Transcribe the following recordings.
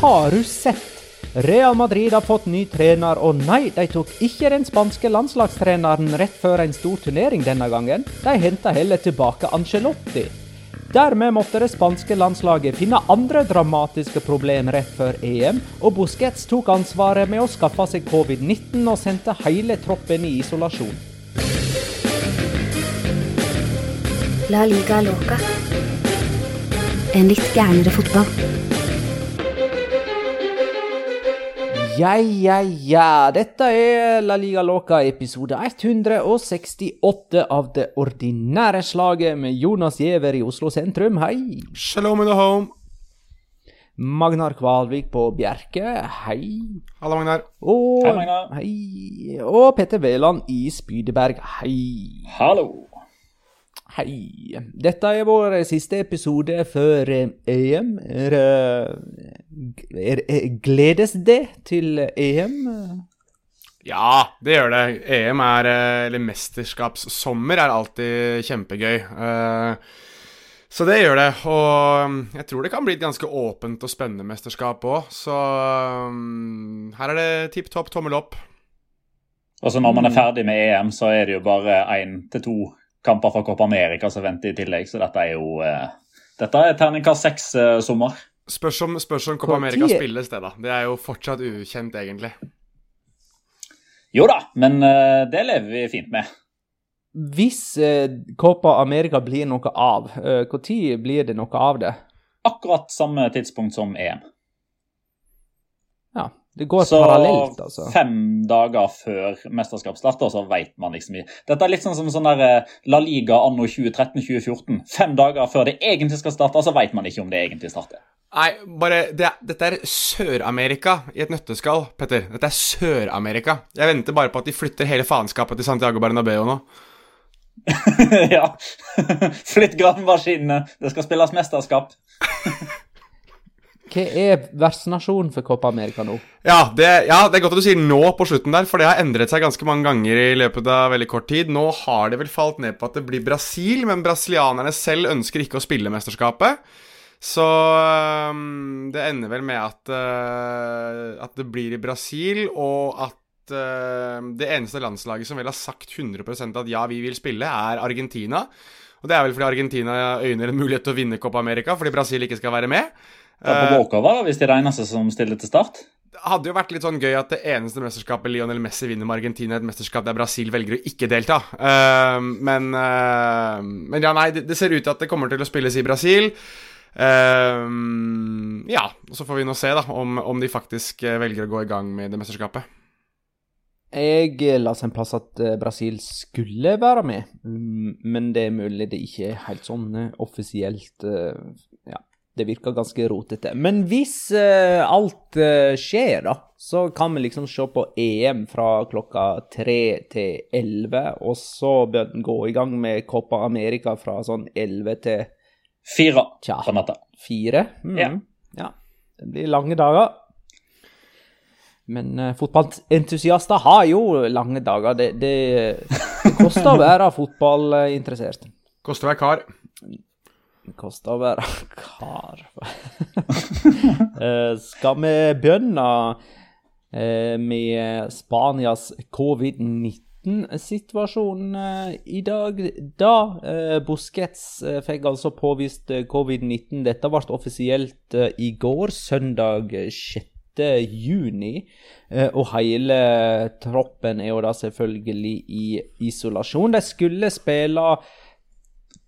har du sett? Real Madrid har fått ny trener, og nei, de tok ikke den spanske landslagstreneren rett før en stor turnering denne gangen. De henta heller tilbake Angelotti. Dermed måtte det spanske landslaget finne andre dramatiske problemer rett før EM, og Busquets tok ansvaret med å skaffe seg covid-19 og sendte hele troppen i isolasjon. La liga loca. En litt gærnere fotball. Ja, ja, ja. Dette er La Liga Loca episode 168 av det ordinære slaget med Jonas Giæver i Oslo sentrum. Hei. Shalom in the home. Magnar Kvalvik på Bjerke. Hei. Halla, Magnar. Og, Hei, Magnar. Hei. Og Petter Wæland i Spydeberg. Hei. Hallo. Hei. Dette er vår siste episode før eh, EM. Er, eh, er, er, gledes det til EM? Ja, det gjør det. EM er eh, Eller mesterskapssommer er alltid kjempegøy. Eh, Så det gjør det. Og mm, jeg tror det kan bli et ganske åpent og spennende mesterskap òg. Så mm, her er det tipp topp, tommel opp. Og så når man er ferdig med EM, så er det jo bare én til to kamper fra Copa America som venter i tillegg, så dette er jo eh, Dette er terningkast seks-sommer. Spørs om, spørs om Copa America spilles, det, da. Det er jo fortsatt ukjent, egentlig. jo da, men eh, det lever vi fint med. Hvis eh, Copa America blir noe av, eh, når blir det noe av det? Akkurat samme tidspunkt som EM. Ja, det går Så parallelt, altså. fem dager før mesterskap starter, så vet man liksom ikke. Dette er litt sånn som sånn der eh, La Liga anno 2013-2014. Fem dager før det egentlig skal starte, så vet man ikke om det egentlig starter. Nei, bare det, Dette er Sør-Amerika i et nøtteskall, Petter. Dette er Sør-Amerika. Jeg venter bare på at de flytter hele faenskapet til Santiago Bernabeu nå. ja. Flytt gravemaskinene, det skal spilles mesterskap. Hva er vertsnasjonen for Copa America nå? Ja det, ja, det er godt at du sier nå på slutten der, for det har endret seg ganske mange ganger i løpet av veldig kort tid. Nå har det vel falt ned på at det blir Brasil, men brasilianerne selv ønsker ikke å spille mesterskapet. Så øhm, det ender vel med at, uh, at det blir i Brasil, og at øh, det eneste landslaget som vel har sagt 100% at ja, vi vil spille, er Argentina. Og det er vel fordi Argentina øyner en mulighet til å vinne Copa America, fordi Brasil ikke skal være med. Er på walkover hvis de er det eneste som stiller til start. Det hadde jo vært litt sånn gøy at det eneste mesterskapet Lionel Messi vinner med Argentina, er et mesterskap der Brasil velger å ikke delta. Uh, men, uh, men ja, nei, det, det ser ut til at det kommer til å spilles i Brasil. Uh, ja, og så får vi nå se da om, om de faktisk eh, velger å gå i gang med det mesterskapet. Jeg la seg en plass at eh, Brasil skulle være med, mm, men det er mulig det ikke er helt sånn eh, offisielt eh, det virker ganske rotete. Men hvis uh, alt uh, skjer, da, så kan vi liksom se på EM fra klokka tre til elleve, og så bør den gå i gang med Copa America fra sånn elleve til Fire Tja. på natta. fire. Mm. Ja. ja. Det blir lange dager. Men uh, fotballentusiaster har jo lange dager. Det, det, det koster å være fotballinteressert. Koster å være kar. Koster å være kar. Eh, skal vi begynne eh, med Spanias covid-19-situasjon eh, i dag? Da Busquets fikk altså påvist eh, covid-19. Dette ble offisielt i går, søndag eh, 6. juni. Og hele troppen er jo da selvfølgelig i isolasjon. De skulle spille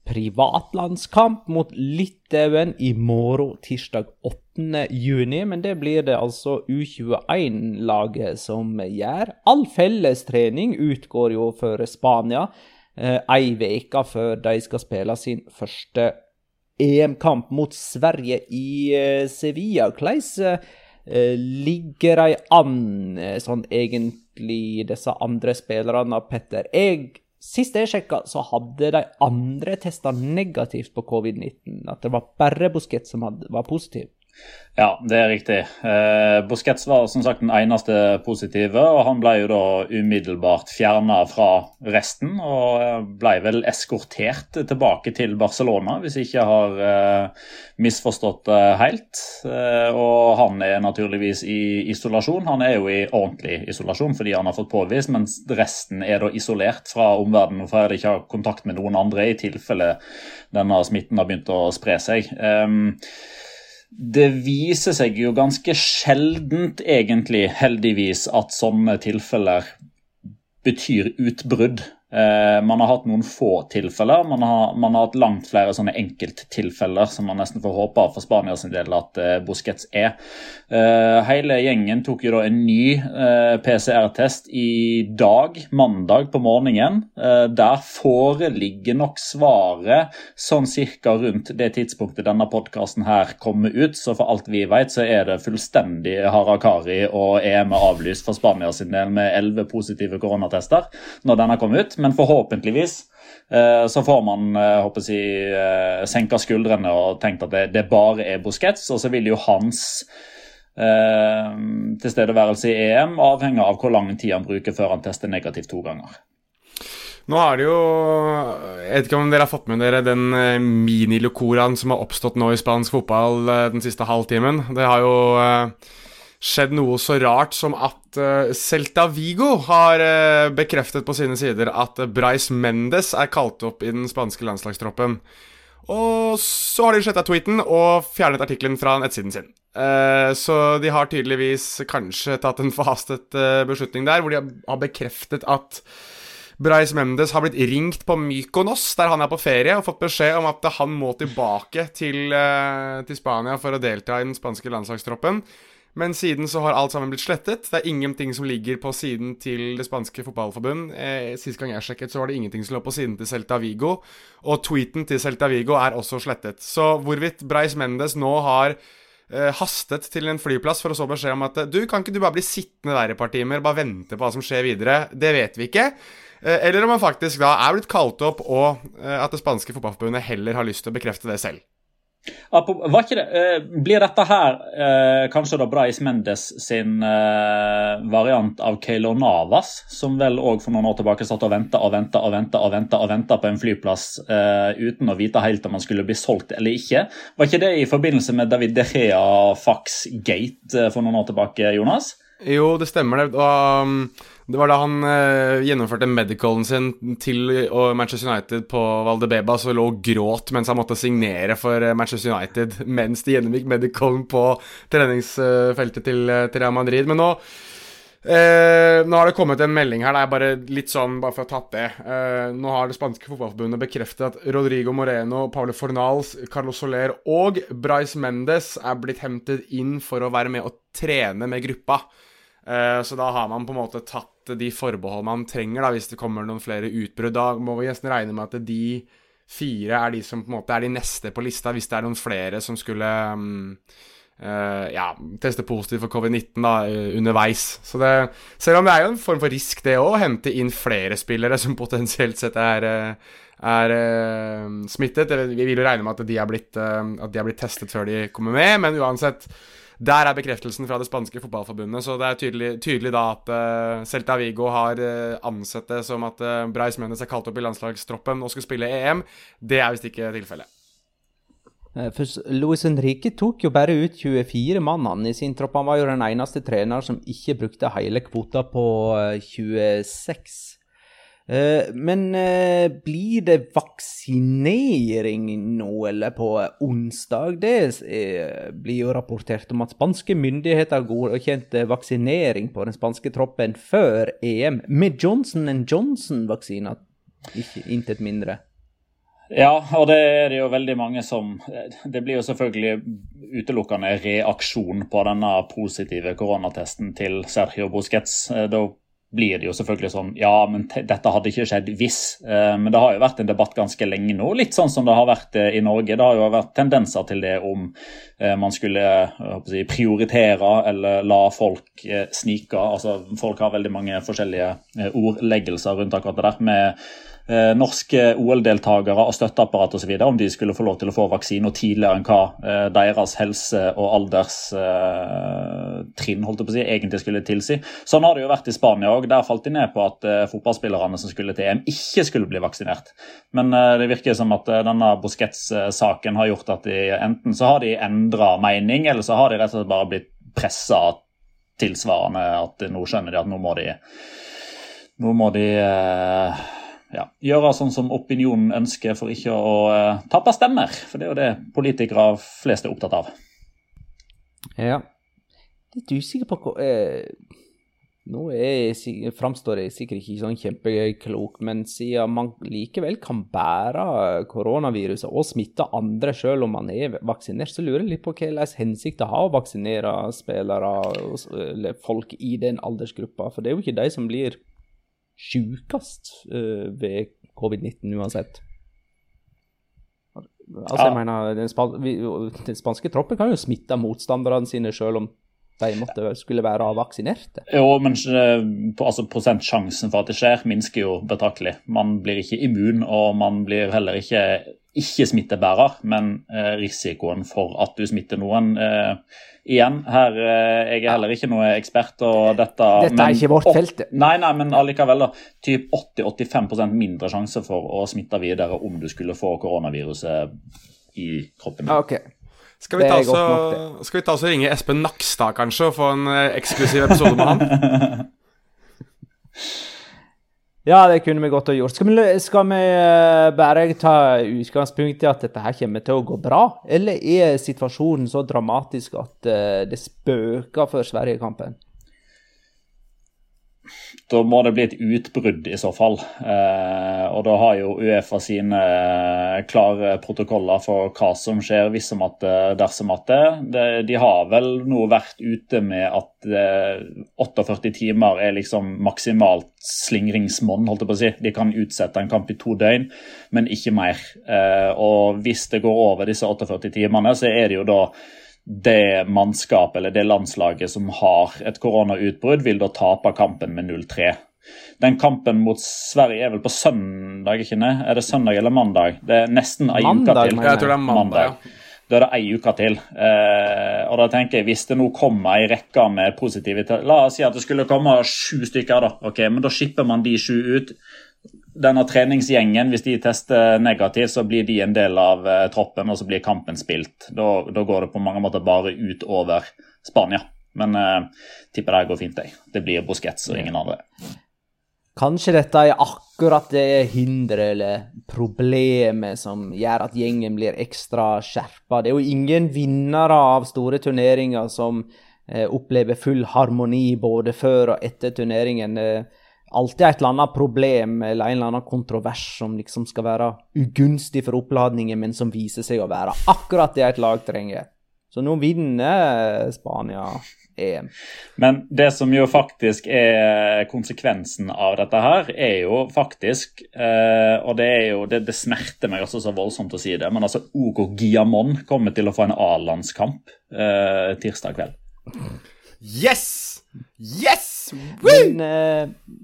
privatlandskamp mot Litauen i morgen, tirsdag 8. juni, men det blir det altså U21-laget som gjør. All fellestrening utgår jo for Spania eh, ei uke før de skal spille sin første EM-kamp mot Sverige i eh, Sevilla. Hvordan eh, ligger de an, eh, sånn egentlig, disse andre spillerne, Petter? Jeg Sist jeg sjekka, så hadde de andre testa negativt på covid-19. At det var bare Busquets som var positiv. Ja, det er riktig. Eh, Busquets var som sagt den eneste positive, og han ble jo da umiddelbart fjerna fra resten. Og ble vel eskortert tilbake til Barcelona, hvis jeg ikke har eh, misforstått det helt. Eh, og han er naturligvis i isolasjon. Han er jo i ordentlig isolasjon fordi han har fått påvist, mens resten er da isolert fra omverdenen for å ikke ha kontakt med noen andre i tilfelle denne smitten har begynt å spre seg. Um, det viser seg jo ganske sjeldent, egentlig, heldigvis, at sånne tilfeller betyr utbrudd. Eh, man har hatt noen få tilfeller. Man har, man har hatt langt flere sånne enkelttilfeller som man nesten får håpe for Spania sin del at uh, Busquets er. Uh, hele gjengen tok jo da en ny PCR-test i dag, mandag på morgenen. der foreligger nok svaret sånn cirka rundt det tidspunktet denne podkasten her kommer ut. Så for alt vi vet, så er det fullstendig harakari og EM er avlyst for Spania sin del med elleve positive koronatester når denne kom ut men forhåpentligvis eh, så får man eh, håper jeg, eh, senka skuldrene og tenkt at det, det bare er Busquets. Og så vil jo hans eh, tilstedeværelse i EM avhenge av hvor lang tid han bruker før han tester negativt to ganger. Nå er det jo Jeg vet ikke om dere har fått med dere den minilocoraen som har oppstått nå i spansk fotball den siste halvtimen. Det har jo skjedd noe så rart som at uh, Celta Vigo har uh, bekreftet på sine sider at uh, Bryce Mendes er kalt opp i den spanske landslagstroppen. Og så har de sletta tweeten og fjernet artikkelen fra nettsiden sin. så de har tydeligvis kanskje tatt en forhastet beslutning der, hvor de har bekreftet at Bryce Mendes har blitt ringt på Mykonos, der han er på ferie, og fått beskjed om at han må tilbake til, til Spania for å delta i den spanske landslagstroppen. Men siden så har alt sammen blitt slettet. Det er ingenting som ligger på siden til det spanske fotballforbund. Eh, sist gang jeg sjekket, så var det ingenting som lå på siden til Celta Vigo. Og tweeten til Celta Vigo er også slettet. Så hvorvidt Breis Mendes nå har eh, hastet til en flyplass for å så beskjed om at du, kan ikke du bare bli sittende der et par timer, bare vente på hva som skjer videre, det vet vi ikke. Eh, eller om han faktisk da er blitt kalt opp, og eh, at det spanske fotballforbundet heller har lyst til å bekrefte det selv. Det, eh, blir dette her eh, kanskje da Brais Mendes sin eh, variant av Keylor Navas, som vel òg for noen år tilbake satt og venta og venta og venta og venta og venta på en flyplass uten å vite helt om han skulle bli solgt eller ikke? Var ikke det i forbindelse med David De Gea Fax Gate for noen år tilbake, Jonas? Jo, det stemmer det. Og, um det var da han eh, gjennomførte medicalen sin til Manchester United på Valdebeba, så lå og gråt mens han måtte signere for uh, Manchester United mens de gjennomgikk medicalen på treningsfeltet til, uh, til Real Madrid. Men nå Eh, nå har det kommet en melding her. Det er bare litt sånn, bare for å ha tatt det. Eh, nå har det spanske fotballforbundet bekreftet at Rodrigo Moreno, Paule Fornals, Carlos Soler og Bryce Mendes er blitt hentet inn for å være med og trene med gruppa. Eh, så da har man på en måte tatt de forbehold man trenger da, hvis det kommer noen flere utbrudd. Da må vi nesten regne med at de fire er de som på en måte er de neste på lista, hvis det er noen flere som skulle um, uh, ja, teste positivt for covid-19 da, underveis. Så det, selv om det er jo en form for risk, det òg, å hente inn flere spillere som potensielt sett er, er uh, smittet. Vi vil jo regne med at de, blitt, uh, blitt testet før de kommer med, men uansett der er bekreftelsen fra det spanske fotballforbundet. Så det er tydelig, tydelig da at uh, Celta Vigo har uh, ansett det som at uh, Breis Mendes er kalt opp i landslagstroppen og skal spille EM. Det er visst ikke tilfellet. For Luis Henrique tok jo bare ut 24 mann i sin tropp. Han var jo den eneste trener som ikke brukte hele kvota på 26. Eh, men eh, blir det vaksinering nå, eller på onsdag? Det eh, blir jo rapportert om at spanske myndigheter godkjente vaksinering på den spanske troppen før EM, med Johnson Johnson-vaksiner, intet mindre. Ja, og det er det jo veldig mange som Det blir jo selvfølgelig utelukkende reaksjon på denne positive koronatesten til Sergio Busquets. Da blir det jo selvfølgelig sånn Ja, men dette hadde ikke skjedd hvis. Eh, men det har jo vært en debatt ganske lenge nå, litt sånn som det har vært eh, i Norge. Det har jo vært tendenser til det om eh, man skulle si, prioritere eller la folk snike. Altså, folk har veldig mange forskjellige ordleggelser rundt akkurat det der. med eh, norske OL-deltakere og støtteapparat osv. om de skulle få lov til å få vaksine tidligere enn hva eh, deres helse- og alderstrinn eh, si, egentlig skulle tilsi. Sånn har det jo vært i Spania òg. Der falt de ned på at eh, fotballspillerne som skulle til EM, ikke skulle bli vaksinert. Men eh, det virker som at eh, denne Busquets-saken har gjort at de enten så har de endra mening, eller så har de rett og slett bare blitt pressa tilsvarende at nå skjønner de at nå må de nå må de ja, gjøre sånn som opinionen ønsker for ikke å uh, tape stemmer. For det er jo det politikere flest er opptatt av. Ja. Litt usikker på hva eh, Nå er jeg, framstår jeg sikkert ikke sånn kjempeklok, men siden man likevel kan bære koronaviruset og smitte andre selv om man er vaksinert, så lurer jeg litt på hva slags hensikt det har å vaksinere spillere eller folk i den aldersgruppa. For det er jo ikke de som blir sjukest uh, ved covid-19 uansett. Altså, jeg mener, den, span den, spanske troppen kan jo smitte motstanderne sine selv om de måtte skulle være vaksinerte. Jo, men eh, altså, prosentsjansen for at det skjer, minsker jo betraktelig. Man blir ikke immun, og man blir heller ikke ikke-smittebærer, men eh, risikoen for at du smitter noen eh, Igjen, her eh, jeg er heller ikke noe ekspert. og Dette, dette er ikke vårt felt. Nei, nei, men allikevel. da, typ 80-85% mindre sjanse for å smitte videre om du skulle få koronaviruset i kroppen. Okay. Skal vi, ta oss, skal vi ta og ringe Espen Nakstad, kanskje, og få en eh, eksklusiv episode med han? Ja, det kunne vi godt ha gjort. Skal vi, skal vi eh, bare ta utgangspunkt i at dette her kommer til å gå bra, eller er situasjonen så dramatisk at uh, det spøker for Sverigekampen? Da må det bli et utbrudd i så fall. Eh, og da har jo Uefa sine eh, klare protokoller for hva som skjer hvis som at eh, dersom at det. De har vel nå vært ute med at eh, 48 timer er liksom maksimalt slingringsmonn, holdt jeg på å si. De kan utsette en kamp i to døgn, men ikke mer. Eh, og hvis det går over disse 48 timene, så er det jo da det mannskapet eller det landslaget som har et koronautbrudd, vil da tape kampen med 0-3. Den kampen mot Sverige er vel på søndag, ikke sant? Er det søndag eller mandag? Det er nesten ei uke til. Jeg tror det er mandag. ja. Da er det ei uke til. Eh, og da tenker jeg, Hvis det nå kommer ei rekke med positive La oss si at det skulle komme sju stykker, da. ok, Men da skipper man de sju ut denne treningsgjengen, hvis de tester negativt, så blir de en del av uh, troppen, og så blir kampen spilt. Da, da, går det på mange måter bare ut over Spania. Men uh, tipper det går fint, jeg. Det blir Busquets og ingen andre. Kanskje dette er akkurat det hinderet eller problemet som gjør at gjengen blir ekstra skjerpa. Det er jo ingen vinnere av store turneringer som eh, opplever full harmoni både før og etter turneringen. Eh, alltid et eller annet problem eller en eller annen kontrovers som liksom skal være ugunstig for oppladningen, men som viser seg å være akkurat det et lag trenger. Så nå vinner Spania EM. Men det som jo faktisk er konsekvensen av dette her, er jo faktisk eh, Og det er jo det, det, smerter meg også så voldsomt å si det, men altså Ogo Giamon kommer til å få en A-landskamp eh, tirsdag kveld. Yes! Yes! Woo! Men, eh,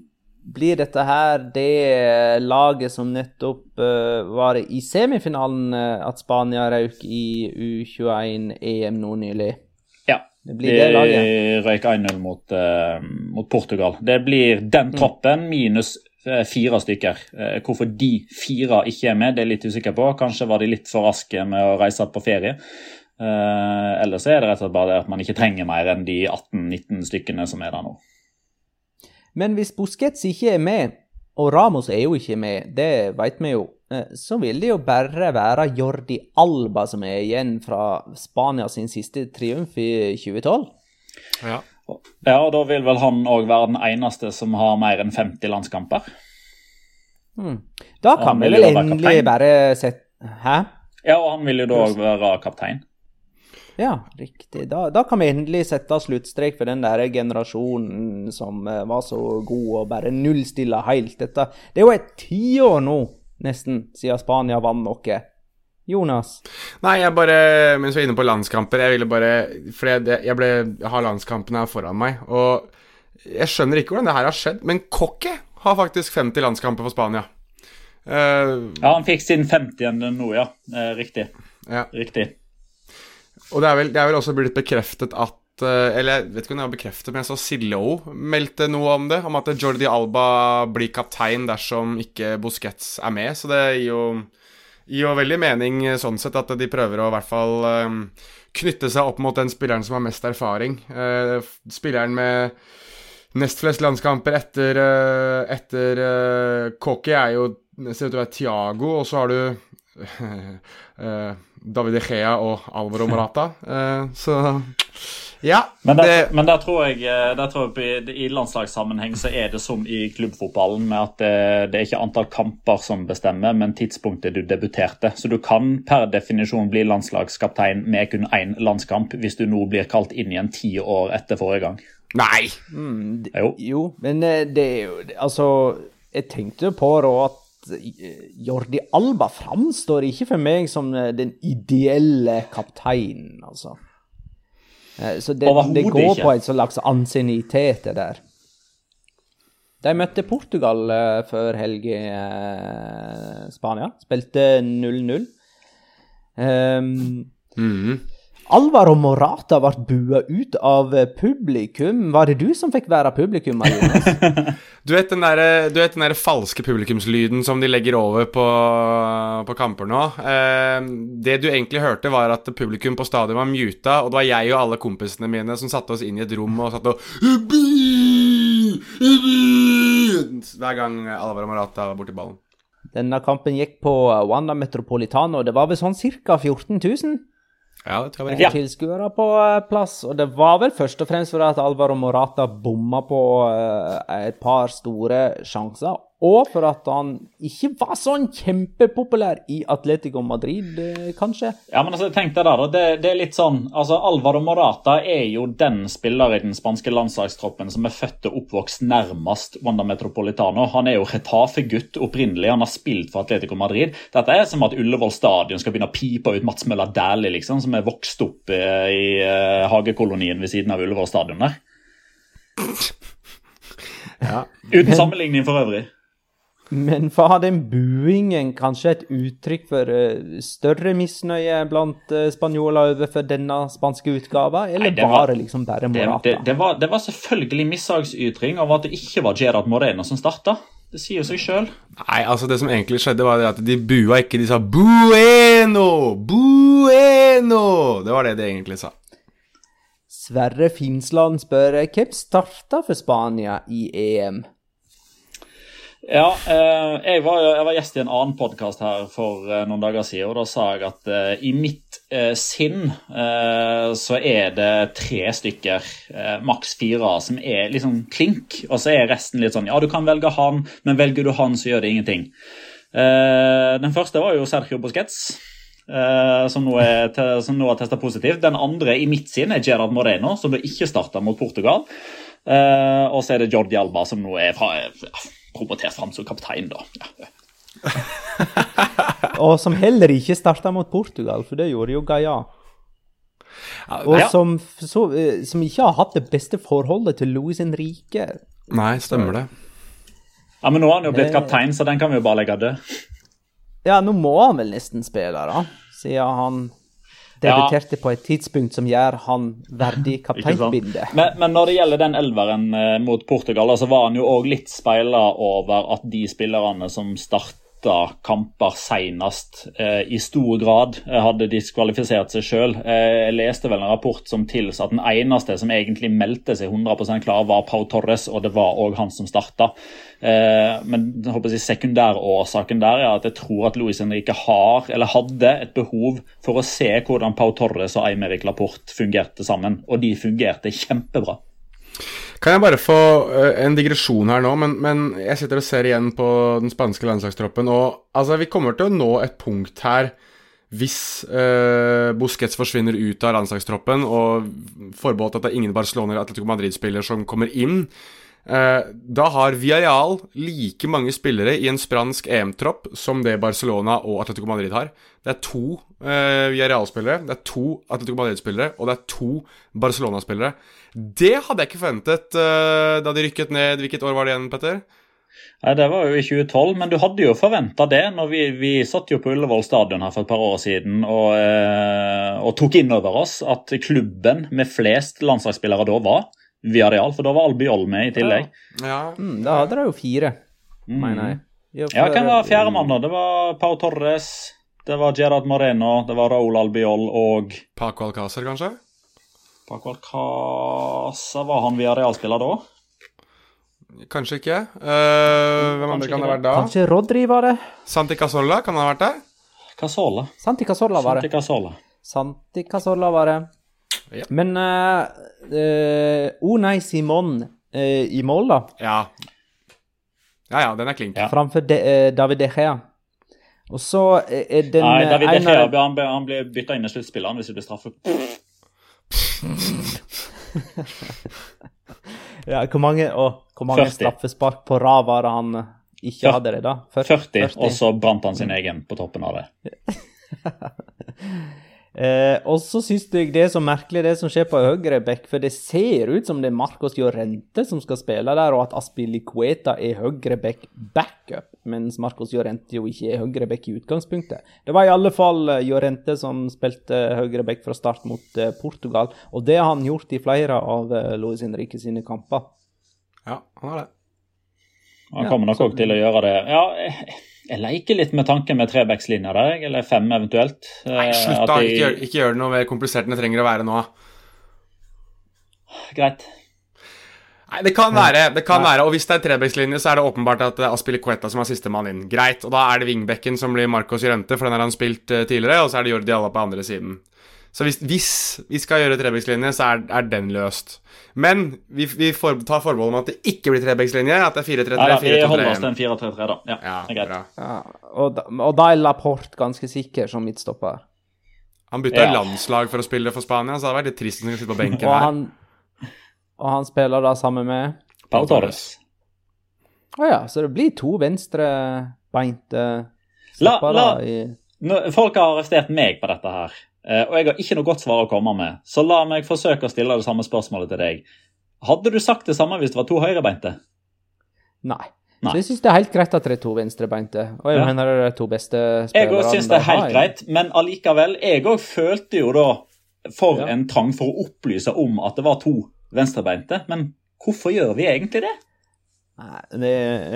blir dette her det laget som nettopp uh, var i semifinalen uh, at Spania røyk i U21-EM nå nylig? Ja. Det blir de det laget. røyk 1-0 mot, uh, mot, Portugal. Det blir den mm. troppen minus fire stykker. hvorfor de fire ikke er med, det er jeg litt usikker på. Kanskje var de litt for raske med å reise på ferie. Uh, ellers er det rett og slett bare det at man ikke trenger mer enn de 18-19 stykkene som er der nå. Men hvis Busquets ikke er med, og Ramos er jo ikke med, det vet vi jo, eh, så vil det jo bare være Jordi Alba som er igjen fra Spania sin siste triumf i 2012. Ja. ja, og da vil vel han òg være den eneste som har mer enn 50 landskamper. Hmm. Da kan vi vel endelig bare sette Hæ? Ja, og han vil jo da òg være kaptein. Ja, riktig. Da, da kan vi endelig sette sluttstrek for den der generasjonen som eh, var så god og bare nullstilla helt. Dette Det er jo et tiår nå, nesten, siden Spania vant noe. Jonas? Nei, jeg bare Mens vi er inne på landskamper, jeg ville bare For jeg, jeg, ble, jeg har landskampene her foran meg, og jeg skjønner ikke hvordan det her har skjedd, men Coque har faktisk 50 landskamper for Spania. Uh, ja, han fikk sin 50. nå, ja. Eh, riktig. Ja. Riktig. Og det er, vel, det er vel også blitt bekreftet at eh, Eller jeg vet ikke om det var bekreftet, men jeg så Sillo meldte noe om det. Om at Jordi Alba blir kaptein dersom ikke Busquets er med. Så det gir jo, gir jo veldig mening sånn sett at de prøver å i hvert fall um, knytte seg opp mot den spilleren som har mest erfaring. Spilleren med nest flest landskamper etter, etter Koki er jo ser ut til å være Tiago, og så har du David Echea og Alvaro Morata. Uh, så ja. Men der, det, men der tror jeg, eh, der tror jeg i landslagssammenheng så er det som i klubbfotballen, med at det, det, er ikke antall kamper som bestemmer, men tidspunktet du debuterte. Så du kan per definisjon bli landslagskaptein med kun én landskamp hvis du nå blir kalt inn igjen ti år etter forrige gang. Nei! Mm, jo. jo. men det er jo Altså, jeg tenkte på da at Jordi Alba framstår ikke for meg som eh, den ideelle kapteinen, altså. Eh, så det, det går ikke. på en slags ansiennitet, det der. De møtte Portugal uh, før helg i Spania. Spilte 0-0. Um, mm. Alvaro Morata ble bua ut av publikum. Var det du som fikk være publikum? du, vet den der, du vet den der falske publikumslyden som de legger over på, på kamper nå? Eh, det du egentlig hørte, var at publikum på stadion var muta, og det var jeg og alle kompisene mine som satte oss inn i et rom og satt og Hver gang Alvaro Morata var borti ballen. Denne kampen gikk på Wanda Metropolitano. Det var vel sånn ca. 14 000? Ja, det tror jeg var ja. tilskuere på eh, plass. Og det var vel først og fremst fordi at Alvaro Morata bomma på uh, et par store sjanser og for at han ikke var sånn kjempepopulær i Atletico Madrid, eh, kanskje. Ja, men altså, tenk deg der, det, det, er litt sånn altså Alvaro Morata er jo den spiller i den spanske landslagstroppen som er født og oppvokst nærmest Wanda Metropolitano. Han er jo Retafe-gutt opprinnelig, han har spilt for Atletico Madrid. Dette er som at Ullevål stadion skal begynne å pipe ut Mats Møller Dæhlie, liksom, som er vokst opp eh, i uh, hagekolonien ved siden av Ullevål stadion der. Ja. Uten sammenligning for øvrig. Men var den buingen kanskje et uttrykk for uh, større misnøye blant uh, spanjoler overfor denne spanske utgava, eller Nei, det var, det liksom bare Morata? Det, det, det, var, det var, selvfølgelig mishagsytring over at det ikke var Gerard Moreno som starta. Det sier seg sjøl. Nei, altså det som egentlig skjedde, var at de bua ikke. De sa 'bueno', 'bueno'. Det var det de egentlig sa. Sverre Finsland spør hvem starta for Spania i EM? Ja, eh, jeg, var, jeg, var, gjest i en annen podkast her for eh, noen dager siden, og da sa jeg at eh, i mitt sinn så er det tre stykker, maks fire, som er liksom klink, og så er resten litt sånn Ja, du kan velge han, men velger du han, så gjør det ingenting. den første var jo Sergio Busquets. som, nå er, som nå har testa positivt. Den andre i mitt sinn er Gerard Moreno, som da ikke starta mot Portugal. og så er det Jordi Alba, som nå er fra promotert fram som kaptein, da. Ja. og som heller ikke starta mot Portugal, for det gjorde jo Gaia. Og som, så, eh, som, ikke har hatt det beste forholdet til Louis Henrique. Nei, stemmer det. Ja, Men nå har han jo blitt kaptein, så den kan vi jo bare legge død. Ja, nå må han vel nesten spille, da. Siden han debuterte ja. på et tidspunkt som gjør han verdig kapteinbildet. Men, men, når det gjelder den elveren eh, mot Portugal, så var han jo òg litt speila over at de spillerne som starta kamper senest, eh, i stor grad eh, hadde diskvalifisert seg sjøl. Eh, jeg leste vel en rapport som tilsa at den eneste som egentlig meldte seg 100% klar, var Pau Torres, og det var òg han som starta. Eh, men håper jeg, sekundærårsaken der er at jeg tror at Luis Henrique har, eller hadde, et behov for å se hvordan Pau Torres og Eimerik Laporte fungerte sammen, og de fungerte kjempebra. Kan jeg bare få uh, en digresjon her nå, men, men, jeg sitter og ser igjen på den spanske landslagstroppen, og altså, vi kommer til å nå et punkt her. Hvis uh, Busquets forsvinner ut av landslagstroppen, og forbeholdt at det er ingen Barcelona eller Atletico Madrid-spiller som kommer inn, da har Villarreal like mange spillere i en spansk EM-tropp som det Barcelona og Atletico Madrid har. Det er to uh, Villarreal-spillere, det er to Atletico Madrid-spillere, og det er to Barcelona-spillere. Det hadde jeg ikke forventet da de rykket ned. Hvilket år var det igjen, Petter? Nei, Det var jo i 2012, men du hadde jo forventa det. når vi, vi, satt jo på Ullevål stadion her for et par år siden og, eh, og tok inn over oss at klubben med flest landslagsspillere da var Viareal, for da var Albiol med i tillegg. Ja. ja. Mm, da hadde de jo fire, mm. mener jeg. Ja, ja hvem var fjerdemann, da? Det var Pau Torres, det var Gerard Moreno, det var Raúl Albiol og Paco Alcázar, kanskje? Paco Alcázar, var han Viareal-spiller da? Kanskje ikke. Uh, hvem andre kan det ha vært da? Kanskje Rodri var det? Santi Casolla, kan han ha vært det? Casolla. Santi Casolla var det. Santi Casolla, Santi Casolla var det. Ja. Men uh, uh, Unai Simon uh, i mål, da? Ja. Ja ja, den er klink. Ja. Framfor de, David De Gea. Og så er den Nei, David De Gea han, han blir bytta inn i sluttspilleren hvis det blir straffe. Ja, hvor mange, å, hvor mange straffespark på rad var det han ikke hadde det, da? 40, 40, og så brant han sin egen på toppen av det. eh, og så syns jeg det er så merkelig det som skjer på høyre bekk, for det ser ut som det er Marcos Llorente som skal spille der, og at Aspilicueta er høyre bekk backup, mens Marcos Llorente jo ikke er høyre bekk i utgangspunktet. Det var i alle fall eh, Llorente som spilte høyre bekk fra start mot eh, Portugal, og det har han gjort i flere av eh, Luis Henrique sine kamper. Ja, han har det. Han kommer nok òg til å gjøre det. Ja, jeg, jeg leker litt med tanken med trebackslinja der, eller fem eventuelt. Nei, slutt da. De... Ikke, gjør, ikke gjør det noe mer komplisert enn det trenger å være nå. Greit. Nei, det kan være. det kan være, og Hvis det er trebackslinje, så er det åpenbart at det er Aspilicueta som er sistemann inn. Greit, og Da er det wingbacken som blir Marcos Jørente, for den har han spilt uh, tidligere, og så er det Jordi Alla på andre siden. Så hvis, hvis vi skal gjøre trebackslinje, så er, er, den løst. Men vi, vi for, tar forbehold om at det ikke blir trebackslinje, at det er 4-3-3. Ja, vi holder oss til en 4-3-3, da. Ja, ja, det er greit. Ja, og, da, og, da, er Laporte ganske sikker som midtstopper. Han bytta ja. landslag for å spille for Spania, så det hadde vært litt trist om han skulle sitte på benken og han, og han spiller da sammen med Pau Torres. Å ja, så det blir to venstrebeinte stoppere i Folk har arrestert meg på dette her. Eh, og jeg har ikke noe godt svar å komme med, så la meg forsøke å stille det samme spørsmålet til deg. Hadde du sagt det samme hvis det var to høyrebeinte? Nei. Nei. Så jeg syns det er helt greit at det er to venstrebeinte. Og jeg ja. mener det er to beste spillerne. Jeg òg syns det er helt greit, men allikevel. Jeg òg følte jo da for ja. en trang for å opplyse om at det var to venstrebeinte. Men hvorfor gjør vi egentlig det? Nei, det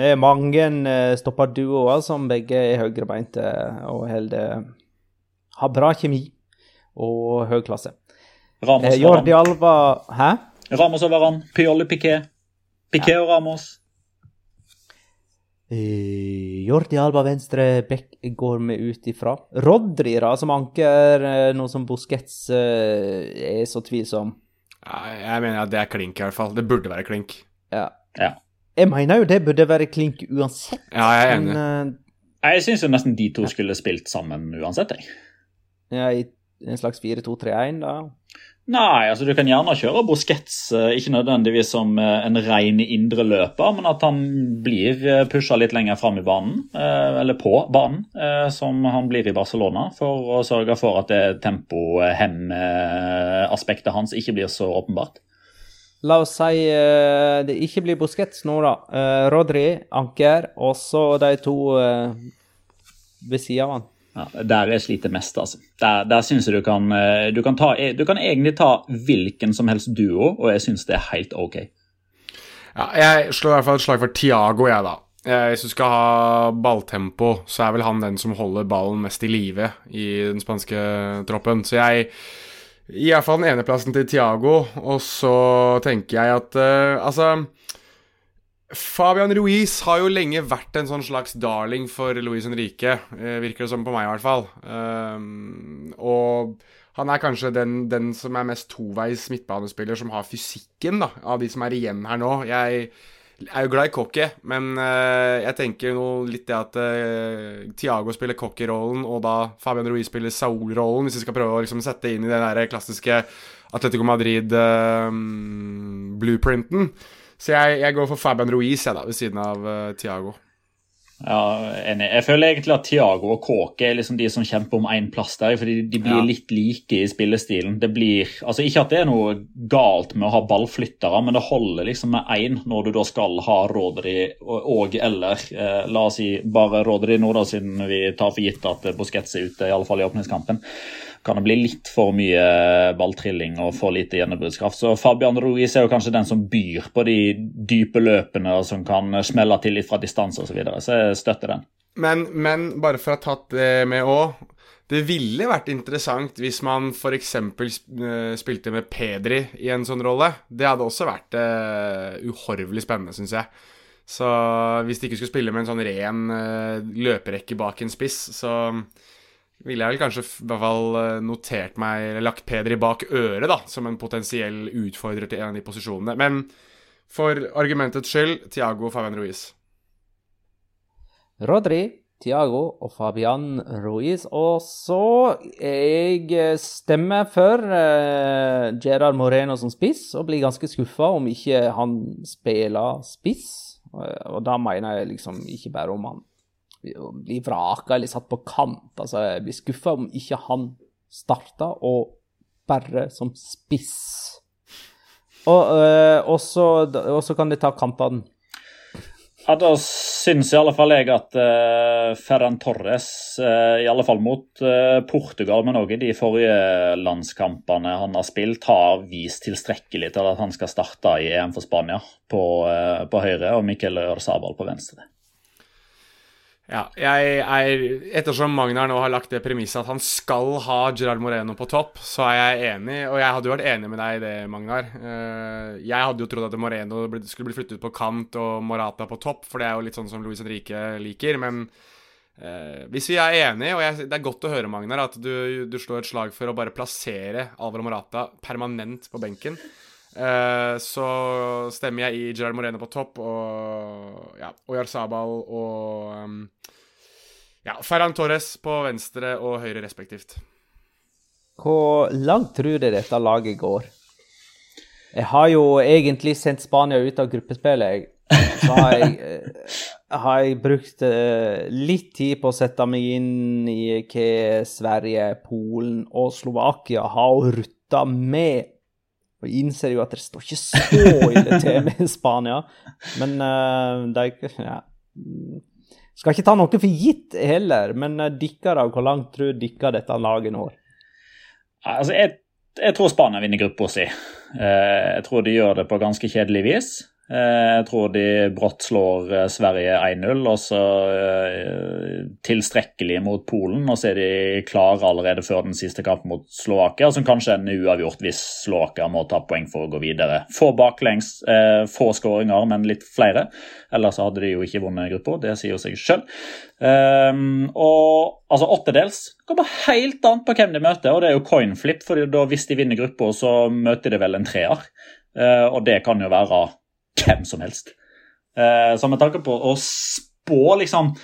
er mange eh, stopperduoer som begge er høyrebeinte og holder har bra kjemi og høy klasse. Ramos eh, Jordi Alba Hæ? Ramos og Varan. Pioli Piquet. Piquet ja. og Ramos. Eh, Jordi Alba venstre back går vi ut ifra. Rodri da, som anker, eh, noe som Busquets er så tvilsom. Ja, jeg mener at det er klink, i hvert fall. Det burde være klink. Ja. ja. Jeg mener jo det burde være klink uansett. Ja, jeg er enig. Men, uh, jeg syns jo nesten de to skulle spilt sammen uansett, jeg. Ja, i en slags 4-2-3-1, da? Nei, altså du kan gjerne kjøre Busquets, eh, ikke nødvendigvis som eh, en ren indre løper, men at han blir eh, pusha litt lenger fram i banen, eller på banen, som han blir i Barcelona, for å sørge for at det tempo-hem-aspektet hans ikke blir så åpenbart. La oss si det ikke blir Busquets nå, da. Rodri, Anker, og så de to ved sida av han. Ja, der jeg sliter mest, altså. Der, der syns jeg du kan, eh, du kan ta Du kan egentlig ta hvilken som helst duo, og jeg syns det er helt ok. Ja, jeg slår i hvert fall et slag for Tiago, jeg, da. Hvis du skal ha balltempo, så er vel han den som holder ballen mest i live i den spanske troppen. Så jeg gir iallfall den eneplassen til Tiago, og så tenker jeg at uh, Altså Fabian Ruiz har jo lenge vært en sånn slags darling for Luis Henrique, eh, virker det som på meg i hvert fall. Um, og han er kanskje den, den som er mest toveis midtbanespiller som har fysikken, da, av de som er igjen her nå. Jeg, er jo glad i cocky, men uh, jeg tenker jo litt det at uh, Tiago spiller cocky-rollen, og da Fabian Ruiz spiller Saul-rollen, hvis vi skal prøve å liksom, sette inn i den der klassiske Atletico Madrid-blueprinten. Uh, Så jeg, jeg, går for Fabian Ruiz, jeg, da, ved siden av Tiago. Ja, enig. Jeg føler egentlig at Tiago og Kåke er liksom de som kjemper om én plass der. fordi De blir ja. litt like i spillestilen. Det blir, altså Ikke at det er noe galt med å ha ballflyttere, men det holder liksom med én når du da skal ha Rodri og, og eller eh, la oss si bare Rodri nå, da, siden vi tar for gitt at Busquets er ute, i alle fall i åpningskampen kan det bli litt for mye balltrilling og for lite gjennombruddskraft. Så Fabian Ruiz er jo kanskje den som byr på de dype løpene og som kan smelle til litt fra distanse osv. Så, videre. så jeg støtter den. Men, men bare for å ha tatt det med òg. Det ville vært interessant hvis man f.eks. Eh, spilte med Pedri i en sånn rolle. Det hadde også vært uh, uhorvelig spennende, syns jeg. Så hvis de ikke skulle spille med en sånn ren løperekke bak en spiss, så ville jeg vel kanskje i hvert fall eh, notert meg, eller lagt Pedri bak øret, da, som en potensiell utfordrer til en av de posisjonene. Men for argumentets skyld, Tiago Fabian Ruiz. Rodri, Tiago og Fabian Ruiz. Og så jeg stemmer for uh, Gerard Moreno som spiss, og blir ganske skuffa om ikke han spiller spiss. Og da mener jeg liksom ikke bare om han bli vraka eller satt på kant. Altså, jeg blir skuffa om ikke han starta, og bare som spiss. Og, øh, så kan de ta kampene. Ja, Da syns i alle fall jeg at uh, Ferran Torres, uh, i alle fall mot uh, Portugal, men òg i de forrige landskampene han har spilt, har vist tilstrekkelig til at han skal starte i EM for Spania på, på høyre og Miquel Ørsabal på venstre. Ja, jeg er, Ettersom Magnar nå har lagt det premisset at han skal ha Gerard Moreno på topp, så er jeg enig, og jeg hadde jo vært enig med deg i det, Magnar. Eh, jeg hadde jo trodd at Moreno skulle bli flyttet på kant og Morata på topp, for det er jo litt sånn som Luis Henrique liker. Men eh, hvis vi er enige, og jeg, det er godt å høre, Magnar, at du, du slår et slag for å bare plassere Alvaro Morata permanent på benken. Uh, så stemmer jeg i Gerard Moreno på topp og ja, Oyarzabal og um, ja, Ferran Torres på venstre og høyre respektivt. Hvor langt tror du dette laget går? Jeg har jo egentlig sendt Spania ut av gruppespillet. Så har jeg, eh, har jeg brukt uh, litt tid på å sette meg inn i hva Sverige, Polen og Slovakia har rutta med og innser jo at det står ikke så ille til med Spania, men uh, de ja. Skal ikke ta noe for gitt heller, men uh, dere, hvor langt tror dere dette laget når? Altså, jeg, jeg tror Spania vinner gruppa si. Uh, jeg tror de gjør det på ganske kjedelig vis. Eh, jeg tror de brått slår eh, Sverige 1-0, og så eh, tilstrekkelig mot Polen. Og så er de klare allerede før den siste kampen mot Slovakia, som kanskje ender uavgjort hvis Slovakia må ta poeng for å gå videre. Få baklengs, få skåringer, men litt flere. Ellers hadde de jo ikke vunnet gruppa, det sier seg sjøl. Um, og altså åttedels kommer helt an på hvem de møter, og det er jo coinflip, for hvis de vinner gruppa, så møter de vel en treer. Og det kan jo være hvem som helst. Eh, så med tanke på å spå, liksom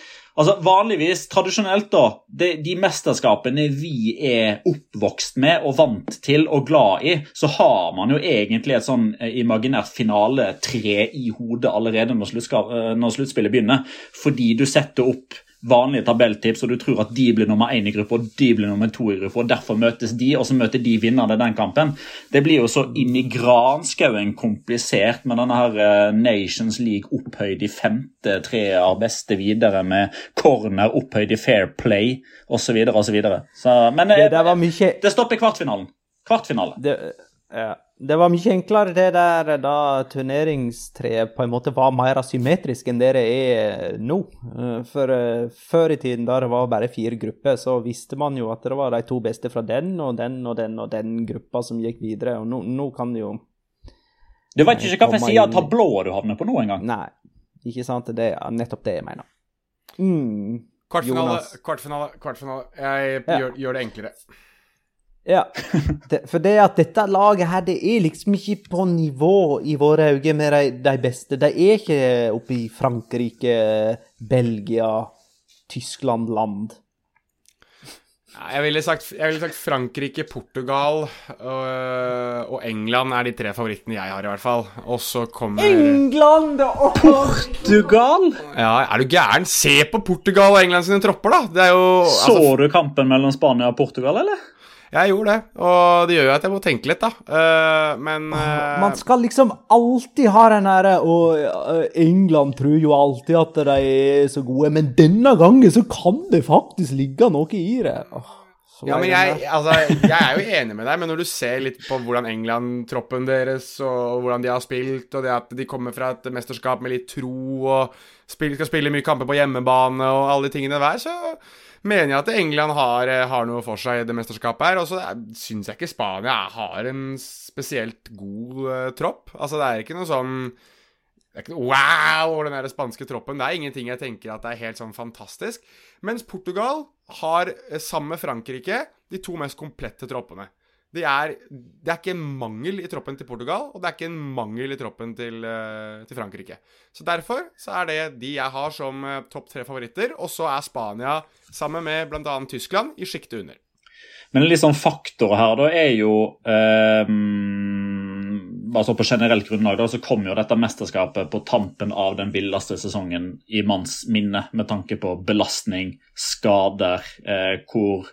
Altså Vanligvis, tradisjonelt, da, de, de, mesterskapene vi er oppvokst med og vant til og glad i, så har man jo egentlig et sånn eh, imaginært finale-tre i hodet allerede når, eh, når sluttspillet begynner. Fordi du setter opp vanlige tabelltips, og du tror at de blir nummer én i gruppa og de blir nummer to i gruppa, og derfor møtes de, og så møter de vinnerne den kampen. Det blir jo så inn i granskauen komplisert med denne her eh, Nations League opphøyd i femte, treer beste videre med corner opphøyd i fair play osv. osv. Men det, det, mye... det stopper kvartfinalen. Kvartfinale. Det, ja. Det var mye enklere det der da turneringstreet på en måte var mer asymmetrisk enn det det er nå. Eh, for uh, før i tiden, da det var bare fire grupper, så visste man jo at det var de to beste fra den og den og den og den gruppa som gikk videre. Og nå, nå kan det jo Du vet ikke hvilken side av tablået du havner på nå engang? Nei, ikke sant. Det er nettopp det jeg mener. Mm. Kvartfinale, kvartfinale, kvartfinale. Jeg ja. gjør, gjør det enklere. Ja, det, for det at dette laget her, det er liksom ikke på nivå i våre øyne med de, de beste. De er ikke oppe i Frankrike, Belgia, Tyskland-land. Jeg ville sagt, jeg ville sagt Frankrike, Portugal og, og England er de tre favorittene jeg har, i hvert fall. Og så kommer England! og Portugal? Ja, er du gæren? Se på Portugal og England sine tropper, da! Det er jo Så altså, du kampen mellom Spania og Portugal, eller? Jeg gjorde det, og det gjør jo at jeg må tenke litt, da. Eh, men eh, Man skal liksom alltid ha den herre Og eh, England tror jo alltid at de er så gode, men denne gangen så kan det faktisk ligge noe i det. Åh, Ja, men jeg, altså, jeg er jo enig med deg, men når du ser litt på hvordan England-troppen deres og hvordan de har spilt, og det at de kommer fra et mesterskap med litt tro og spil, skal spille mye kamper på hjemmebane og alle de tingene der, så mener jeg at England har, eh, har noe for seg i det mesterskapet her. Og så syns jeg ikke Spania har en spesielt god uh, tropp. Altså, det er ikke noe sånn det er ikke noe wow over den der spanske troppen. Det er ingenting jeg tenker at det er helt sånn fantastisk. Mens Portugal har, eh, sammen med Frankrike, de to mest komplette troppene. Det er, det er ikke en mangel i troppen til Portugal, og det er ikke en mangel i troppen til, eh, til Frankrike. Så derfor så er det de jeg har som eh, topp tre favoritter, og så er Spania, sammen med bl.a. Tyskland, i sjiktet under. Men en litt sånn faktor her da er jo eh, altså På generelt grunnlag da, så kom jo dette mesterskapet på tampen av den villeste sesongen i manns minne, med tanke på belastning, skader, eh, hvor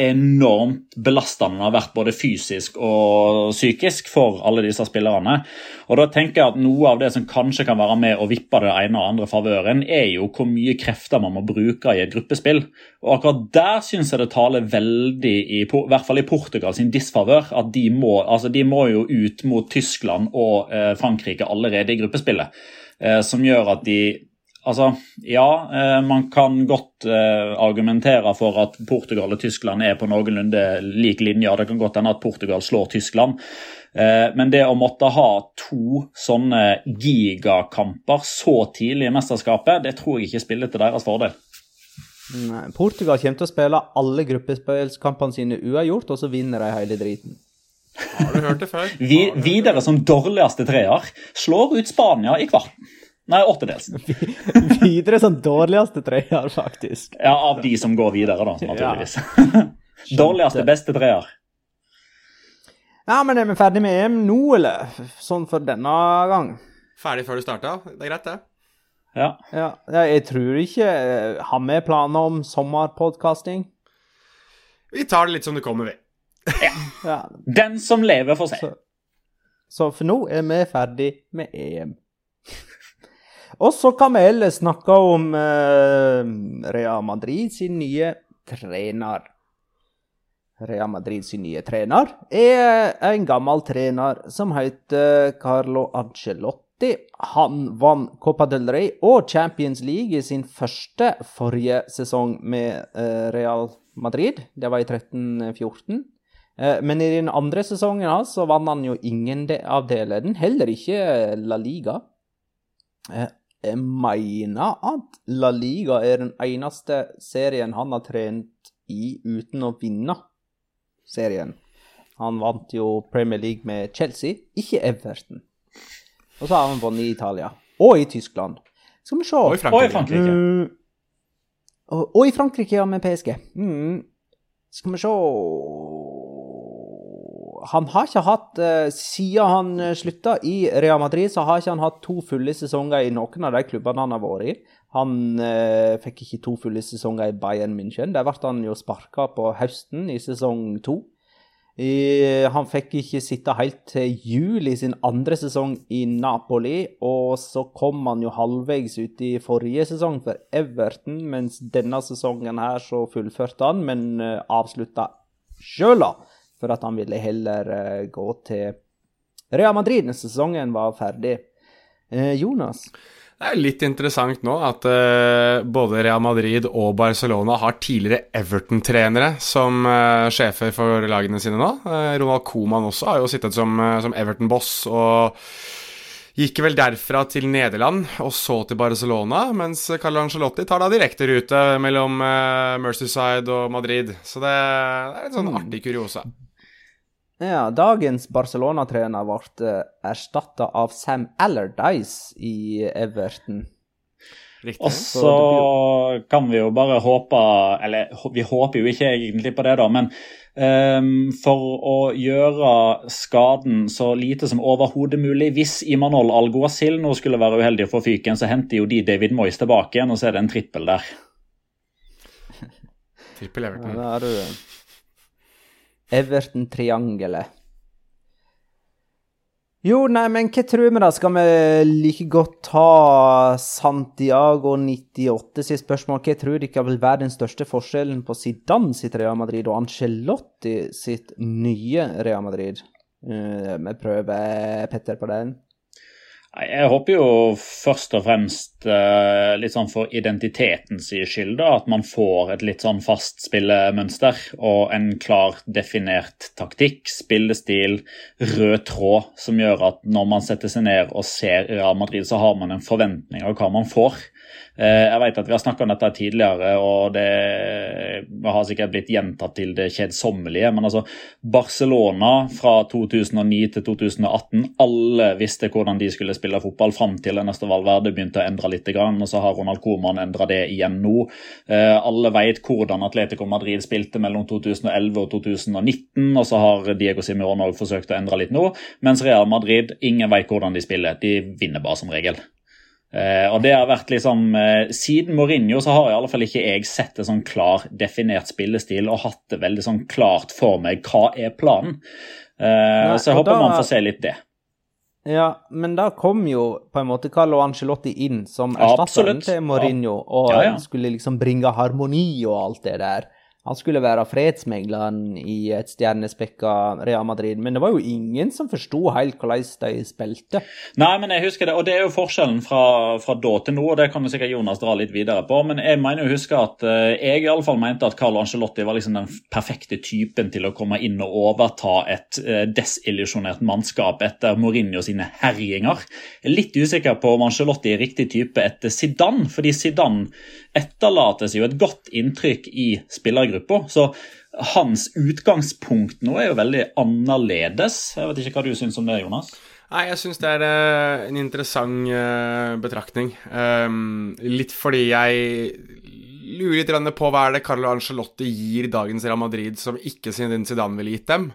enormt belastende det har vært både fysisk og psykisk for alle disse spillerne. Og da tenker jeg at Noe av det som kanskje kan være med å vippe det ene og andre favøren, er jo hvor mye krefter man må bruke i et gruppespill. Og akkurat der syns jeg det taler veldig, i, i hvert fall i Portugal sin disfavør, at de må, altså de må jo ut mot Tyskland og eh, Frankrike allerede i gruppespillet. Eh, som gjør at de Altså, ja, eh, man kan godt eh, argumentere for at Portugal og Tyskland er på noenlunde lik linje. Det kan godt hende at Portugal slår Tyskland. Eh, men det å måtte ha to sånne gigakamper så tidlig i mesterskapet, det tror jeg ikke spiller til deres fordel. Nei, Portugal kommer til å spille alle gruppespillkampene sine uavgjort, og så vinner de hele driten. Har du hørt det før? Vi, videre som dårligste treer slår ut Spania i kvarten. Nei, åttedels. Videre som dårligste treer, faktisk. Ja, Av de som går videre, da, naturligvis. Dårligste, beste treer. Ja, men er vi ferdig med EM nå, eller? Sånn for denne gang? Ferdig før du starta? Det er greit, det. Ja. Ja, ja, jeg tror ikke eh, Har vi planer om sommerpodkasting? Vi tar det litt som det kommer, vi. Ja, Den som lever, får se. så, så for nå er vi ferdig med EM. Og så kan vi ellers snakke om eh, Real Madrid sin nye trener. Real Madrid sin nye trener er en gammel trener som heter Carlo Ancelotti. Han vant Copa del Rey og Champions League i sin første forrige sesong med eh, Real Madrid. Det var i 13-14. Eh, Men i den andre sesongen så vant han jo ingen av delene, heller ikke La Liga. Jeg mener at La Liga er den eneste serien han har trent i uten å vinne serien. Han vant jo Premier League med Chelsea, ikke Everton. Og så har han vunnet i Italia. Og i Tyskland. Skal vi se. Og i Og i Frankrike. Frankrike. Mm, og, og i Frankrike, ja, med PSG. Mm. Skal vi se Han har ikke hatt eh, Siden han eh, slutta i Real Madrid, så har ikke han hatt to fulle sesonger i noen av de klubbene han har vært i. Han eh, fikk ikke to fulle sesonger i Bayern München. Der ble han jo sparka på høsten i sesong to. Han fikk ikke sitte helt til jul i sin andre sesong i Napoli, og så kom han jo halvveis ut i forrige sesong for Everton, mens denne sesongen her så fullførte han, men avslutta sjøl, da, for at han ville heller eh, gå til Real Madrid når sesongen var ferdig. Eh, Jonas? Det er litt interessant nå at uh, både Real Madrid og Barcelona har tidligere Everton-trenere som uh, sjefer for lagene sine nå. Uh, Ronald Koeman også har jo sittet som, som Everton-boss og Gikk vel derfra til Nederland, og så til Barcelona, mens Carlo Angelotti tar da direkterute mellom uh, Mercyside og Madrid. Så det, det er en sånn artig kuriosa. Ja, dagens Barcelona-trener ble uh, erstatta av Sam Allardyce i Everton. Riktig. Og så kan vi jo bare håpe Eller vi håper jo ikke egentlig på det, da, men um, for å gjøre skaden så lite som overhodet mulig Hvis Imanol Algoasil nå skulle være uheldig få fyken, så henter jo de David Moyes tilbake igjen, og så er det en trippel der. trippel Everton. Ja, da er du Everton-triangelet. Jo, nei, men hva tror vi da? Skal vi like godt ta Santiago 98 sitt spørsmål? Hva tror dere vil være den største forskjellen på Zidane sitt Real Madrid og Angelotti sitt nye Real Madrid? Uh, vi prøver Petter på den. Jeg håper jo først og fremst uh, litt sånn for identitetens skyld da, at man får et litt sånn fast spillemønster og en klar definert taktikk, spillestil, rød tråd, som gjør at når man setter seg ned og ser Real Madrid, så har man en forventning av hva man får. Eh, jeg vet at Vi har snakka om dette tidligere, og det har sikkert blitt gjentatt til det kjedsommelige. Men altså, Barcelona fra 2009 til 2018, alle visste hvordan de skulle spille fotball fram til neste valgverde begynte å endre litt. Og så har Ronald Coman endra det igjen nå. Eh, alle vet hvordan Atletico Madrid spilte mellom 2011 og 2019, og så har Diego Simeone òg forsøkt å endre litt nå. Mens Real Madrid, ingen vet hvordan de spiller. De vinner bare som regel. Uh, og det har vært liksom uh, Siden Mourinho så har i alle fall ikke jeg sett en sånn klar definert spillestil og hatt det veldig sånn klart for meg hva er planen. Uh, Nei, så jeg håper da, man får se litt det. Ja, men da kom jo på en måte Carlo Angelotti inn som erstatteren til Mourinho og ja, ja. skulle liksom bringe harmoni og alt det der. Han skulle være fredsmegleren i et stjernespekka Real Madrid, men det var jo ingen som forsto helt hvordan de spilte. Nei, men jeg husker det, og det er jo forskjellen fra, fra da til nå, og det kan jo sikkert Jonas dra litt videre på. Men jeg mener jo huske at uh, jeg i alle fall mente at Carlo Angelotti var liksom den perfekte typen til å komme inn og overta et uh, desillusjonert mannskap etter Mourinho sine herjinger. Er litt usikker på om Angelotti er riktig type etter Zidane, fordi Zidane etterlates jo et godt inntrykk i spillergruppa. Så hans utgangspunkt nå er jo veldig annerledes. Jeg vet ikke hva du syns om det, Jonas? Nei, jeg syns det er uh, en interessant uh, betraktning. Um, litt fordi jeg lurer litt på hva er det Carlo Angelotti gir dagens Real Madrid som ikke Zidane ville gitt dem.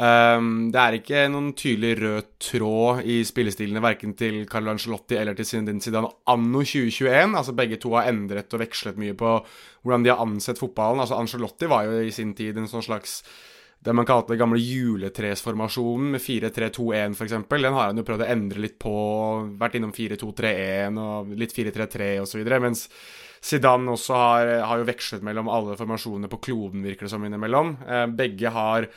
Um, det er ikke noen tydelig rød tråd i spillestilene verken til Carlo Angelotti eller til Zinedine Zidane anno 2021. Altså Begge to har endret og vekslet mye på hvordan de har ansett fotballen. Altså Angelotti var jo i sin tid en sånn slags det man kalte den gamle juletresformasjonen med 4-3-2-1 f.eks. Den har han jo prøvd å endre litt på. Vært innom 4-2-3-1 og litt 4-3-3 osv. Mens Zidane også har, har, jo vekslet mellom alle formasjonene på kloden, virker det som innimellom. Eh, begge har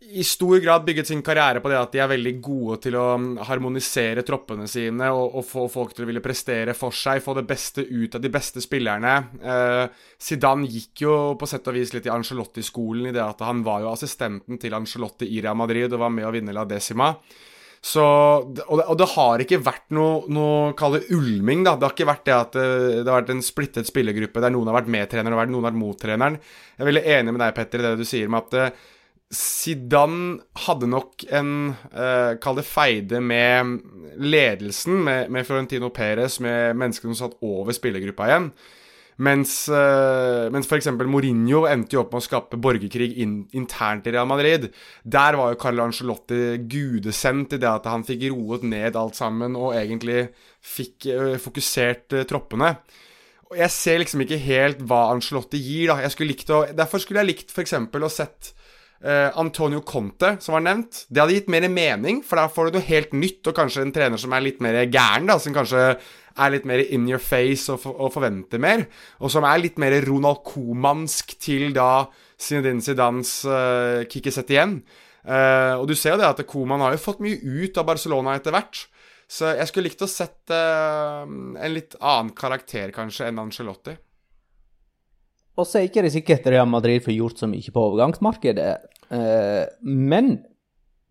i stor grad bygget sin karriere på det at de er veldig gode til å um, harmonisere troppene sine og, og få folk til å ville prestere for seg, få det beste ut av de beste spillerne. Eh, Zidane gikk jo på sett og vis litt i Angelotti-skolen i det at han var jo assistenten til Angelotti i Real Madrid og var med å vinne La Decima. Så, og, det, og det har ikke vært noe, noe kall det ulming, da. Det har ikke vært det at det, eh, det, har vært en splittet spillergruppe der noen har vært med treneren og noen har vært mot treneren. Jeg er veldig enig med deg, Petter, i det du sier med at eh, Zidane hadde nok en uh, Kall det feide med ledelsen, med, med Florentino Perez, med menneskene som satt over spillergruppa igjen. Mens, uh, mens f.eks. Mourinho endte jo opp med å skape borgerkrig in, internt i Real Madrid. Der var jo Carlo Angelotti gudesendt i det at han fikk roet ned alt sammen og egentlig fikk uh, fokusert uh, troppene. Og jeg ser liksom ikke helt hva Angelotti gir, da. Skulle å, derfor skulle jeg likt f.eks. å sett Uh, Antonio Conte, som var nevnt. Det hadde gitt mer mening, for da får du noe helt nytt, og kanskje en trener som er litt mer gæren, da, som kanskje er litt mer in your face og, for, og forventer mer, og som er litt mer Ronald Comansk til da Zinedine Zidans uh, kickesett igjen. Uh, og du ser jo det at Coman har jo fått mye ut av Barcelona etter hvert. Så jeg skulle likt å sett uh, en litt annen karakter, kanskje, enn Angelotti. Og så er ikke det sikkert Real Madrid får gjort så mye på overgangsmarkedet. Eh, men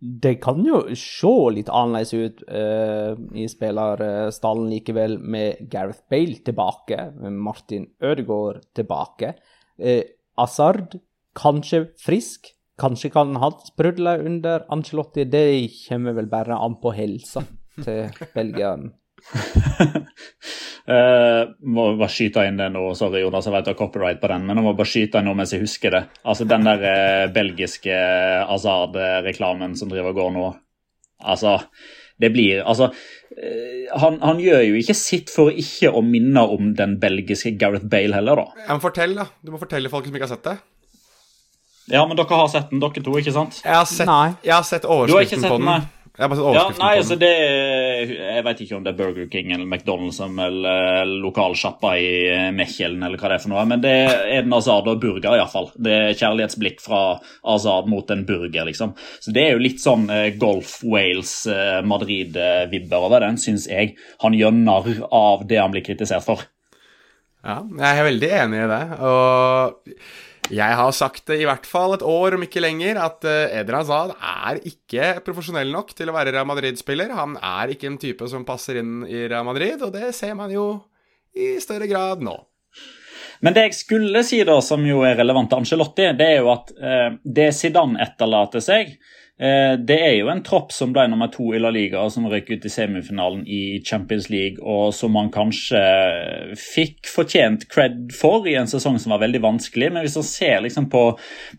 det kan jo se litt annerledes ut eh, i spillerstallen likevel, med Gareth Bale tilbake, med Martin Ødegaard tilbake. Eh, Azard kanskje frisk, kanskje kan han sprudle under Angelotti. Det kommer vel bare an på helsa til belgieren. Uh, må bare skyte inn det nå, sorry Jonas, jeg vet du har copyright på den, men jeg må bare skyte inn noe mens jeg husker det. Altså Den der uh, belgiske Azad-reklamen som driver og går nå. Altså, det blir Altså, uh, han, han, gjør jo ikke sitt for ikke å minne om den belgiske Gareth Bale heller, da. Ja, men fortell, da. Du må fortelle folk som ikke har sett det. Ja, men dere har sett den, dere to, ikke sant? Jeg har sett, jeg har sett overskriften på den. Nei. Jeg har bare ja, nei, altså det Jeg vet ikke om det er Burger King eller McDonald's eller lokalsjappa i Mechelen eller hva det er for noe, men det er en Azad og burger, iallfall. Det er kjærlighetsblikk fra Azad mot en burger, liksom. Så det er jo litt sånn eh, Golf Wales, eh, Madrid-vibber over den, syns jeg. Han gjør narr av det han blir kritisert for. Ja, jeg er veldig enig i det. og jeg har sagt det i hvert fall et år, om ikke lenger, at uh, Eder Hazard er ikke profesjonell nok til å være Real Madrid-spiller. Han er ikke en type som passer inn i Real Madrid, og det ser man jo i større grad nå. Men det jeg skulle si, da, som jo er relevant til Angelotti, det er jo at uh, det Zidane etterlater seg, Eh, det er jo en tropp som ble nummer to i La Liga, som røk ut i semifinalen i Champions League, og som man kanskje fikk fortjent cred for i en sesong som var veldig vanskelig. Men hvis man ser liksom på,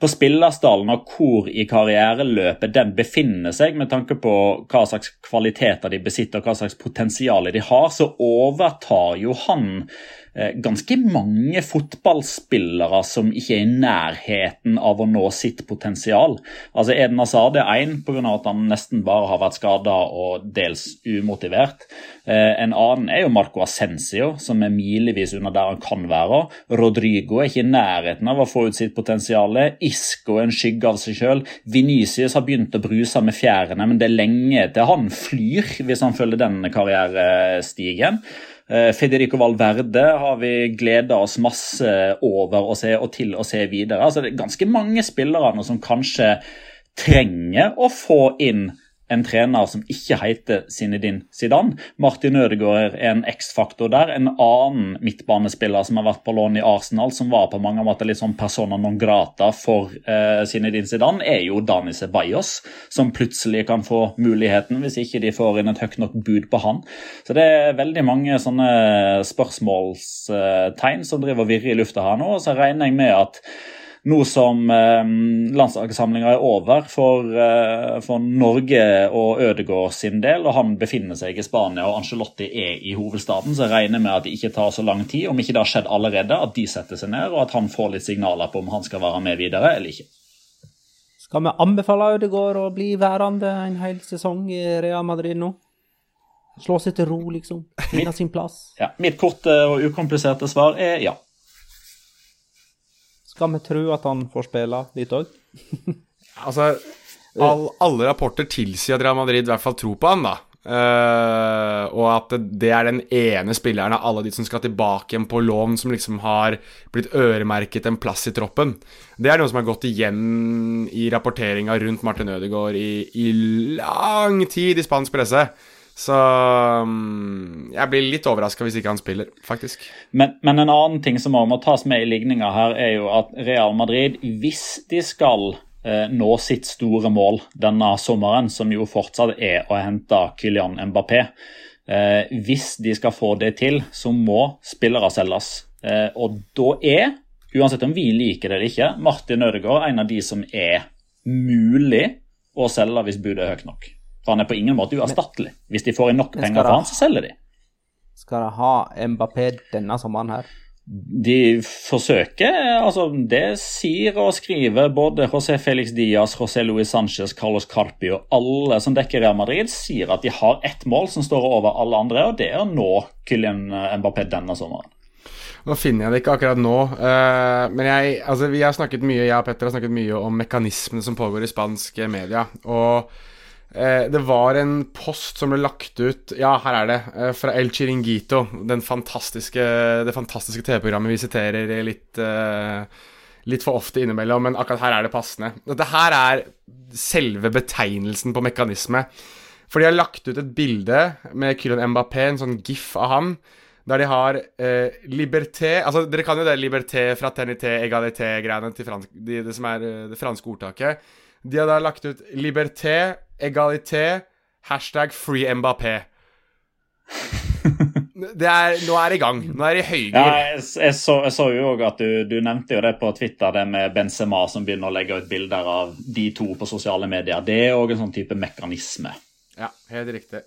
på spillerstallen og hvor i karriereløpet den befinner seg, med tanke på hva slags kvaliteter de besitter hva slags potensial de har, så overtar jo han Eh, ganske mange fotballspillere som ikke er i nærheten av å nå sitt potensial. Altså Eden Hazard er én pga. at han nesten bare har vært skada og dels umotivert. Eh, en annen er jo Marco Ascensio, som er milevis under der han kan være. Rodrigo er ikke i nærheten av å få ut sitt potensial. Isco er en skygge av seg sjøl. Vinicius har begynt å bruse med fjærene, men det er lenge til han flyr, hvis han følger denne karrierestigen. Eh, Federico Valverde har vi gleda oss masse over å se og til å se videre. Altså, det er ganske mange spillere nå som kanskje trenger å få inn en trener som ikke heter Zinedine Zidane. Martin Ødegaard er en X-faktor der. En annen midtbanespiller som har vært på lån i Arsenal, som var på mange måter litt sånn persona non grata for eh, Zinedine Zidane, er jo Dani Ceballos, som plutselig kan få muligheten hvis ikke de får inn et høyt nok bud på han. Så det er veldig mange sånne spørsmålstegn som driver og virrer i lufta her nå, og så regner jeg med at nå som eh, landslagssamlinga er over for, eh, for, Norge og Ødegaard sin del, og han befinner seg i Spania og Angelotti er i hovedstaden, så jeg regner med at det ikke tar så lang tid, om ikke det har skjedd allerede, at de setter seg ned, og at han får litt signaler på om han skal være med videre eller ikke. Skal vi anbefale Ødegaard å bli værende en hel sesong i Real Madrid nå? Slå seg til ro, liksom. Finne sin plass. Ja, mitt korte og ukompliserte svar er ja. Skal vi tro at han får spille litt òg? altså, all, alle rapporter tilsier at Real Madrid i hvert fall tror på han, da. Uh, og at det er den ene spilleren av alle de som skal tilbake igjen på lån, som liksom har blitt øremerket en plass i troppen. Det er noe som har gått igjen i rapporteringa rundt Martin Ødegaard i, i lang tid i spansk presse. Så um, jeg blir litt overraska hvis ikke han spiller, faktisk. Men, men, en annen ting som må tas med i ligninga her, er jo at Real Madrid, hvis de skal eh, nå sitt store mål denne sommeren, som jo fortsatt er å hente Kylian Mbappé eh, Hvis de skal få det til, så må spillere selges. Eh, og da er, uansett om vi liker det eller ikke, Martin Ødegaard en av de som er mulig å selge hvis budet er høyt nok. For han er på ingen måte uerstattelig. Hvis de får inn nok penger for han, så selger de. Skal de ha Mbappé denne sommeren her? De forsøker. altså Det sier og skriver både José Felix Diaz, José Luis Sanchez, Carlos Carpi og alle som dekker Real Madrid, sier at de har ett mål som står over alle andre, og det er å nå Kylian Mbappé denne sommeren. Nå finner jeg det ikke akkurat nå, uh, men jeg, altså, vi har snakket mye, jeg og Petter har snakket mye om mekanismene som pågår i spansk media. og Eh, det var en post som ble lagt ut Ja, her er det. Eh, fra El Chiringuito. Fantastiske, det fantastiske TV-programmet vi siterer litt, eh, litt for ofte innimellom, men akkurat her er det passende. Dette her er selve betegnelsen på mekanisme. For de har lagt ut et bilde med Kylian Mbappé, en sånn gif av han, der de har eh, liberté Altså, dere kan jo det liberté, fraternité, egalité-greiene til fransk, de, det som er eh, det franske ordtaket. De har da lagt ut liberté, egalité, hashtag free Mbappé. Det er, nå er det i gang. Nå er det i høygir. Ja, jeg, jeg, så, jeg så jo også at du, du, nevnte jo det på Twitter, det med Benzema som begynner å legge ut bilder av de to på sosiale medier. Det er òg en sånn type mekanisme. Ja, helt riktig.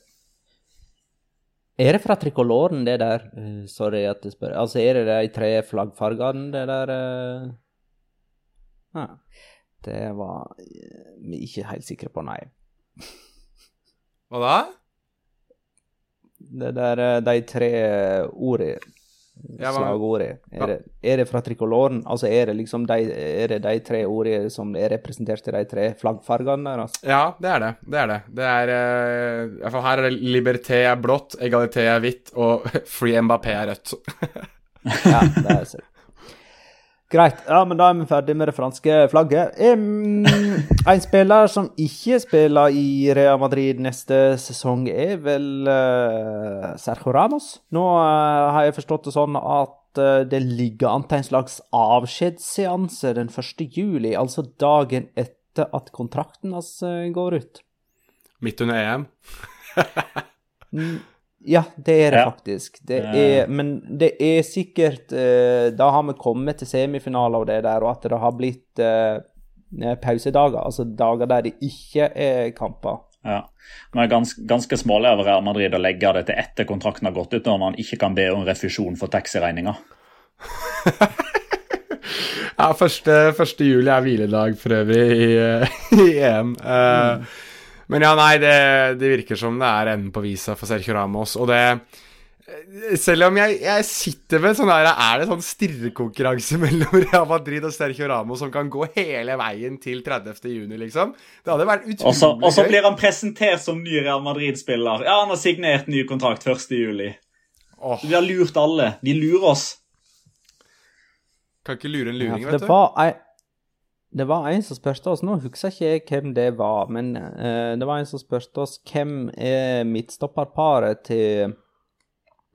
Er det fra trikoloren, det der? Uh, sorry at jeg spør. Altså, er det de tre flaggfargene, det der uh... ah, Det var vi ikke helt sikre på, nei. Hva da? Det der, de tre ordene ja, slagordet. Er, det, er det fra trikoloren? Altså er det liksom de, er det de tre ordene som er representert i de tre flaggfargene der? Altså? Ja, det er det. Det er det. det er, uh, i her er det liberté er blått, egalité er hvitt, og free Mbappé er rødt. ja, det er det. Greit. Ja, men da er vi ferdig med det franske flagget. Um, en spiller som ikke spiller i Real Madrid neste sesong, er vel uh, Sergio Ramos. Nå uh, har jeg forstått det sånn at uh, det ligger an til en slags avskjedsseanse den 1. juli, altså dagen etter at kontrakten hans går ut. Midt under EM? Ja, det er det ja. faktisk. Det er, men det er sikkert uh, Da har vi kommet til semifinaler og det der, og at det har blitt uh, pausedager. Altså dager der det ikke er kamper. Ja. Man er gans, ganske smålig av Real Madrid å legge det til etter kontrakten har gått ut, når man ikke kan be om refusjon for taxiregninga. ja, første, første juli er hviledag for øvrig i, i EM. Uh, mm. Men ja, nei, det, det virker som det er enden på visa for Sergio Ramos. Og det Selv om jeg, jeg sitter med sånn der Er det sånn stirrekonkurranse mellom Real Madrid og Sergio Ramos som kan gå hele veien til 30. juni, liksom? Det hadde vært utrolig også, Og så blir han presentert som ny Real Madrid-spiller. Ja, han har signert ny kontrakt 1. juli. Oh. Vi har lurt alle. De lurer oss. Kan ikke lure en luring, ja, vet du. Det var det var en som spurte oss, nå husker ikke jeg hvem det var, men uh, det var en som spurte oss hvem er midtstopperparet til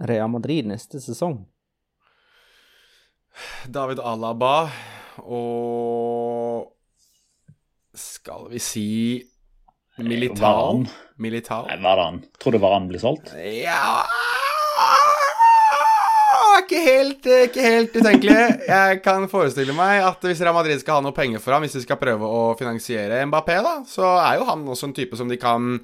Real Madrid neste sesong? David Alaba og Skal vi si Milital? Milital? Nei, Varan. Tror du Varan blir solgt? Ja ikke helt, eh, ikke helt utenkelig. Jeg kan forestille meg at hvis Real Madrid skal ha noe penger for ham, hvis de skal prøve å finansiere Mbappé, da, så er jo han også en type som de kan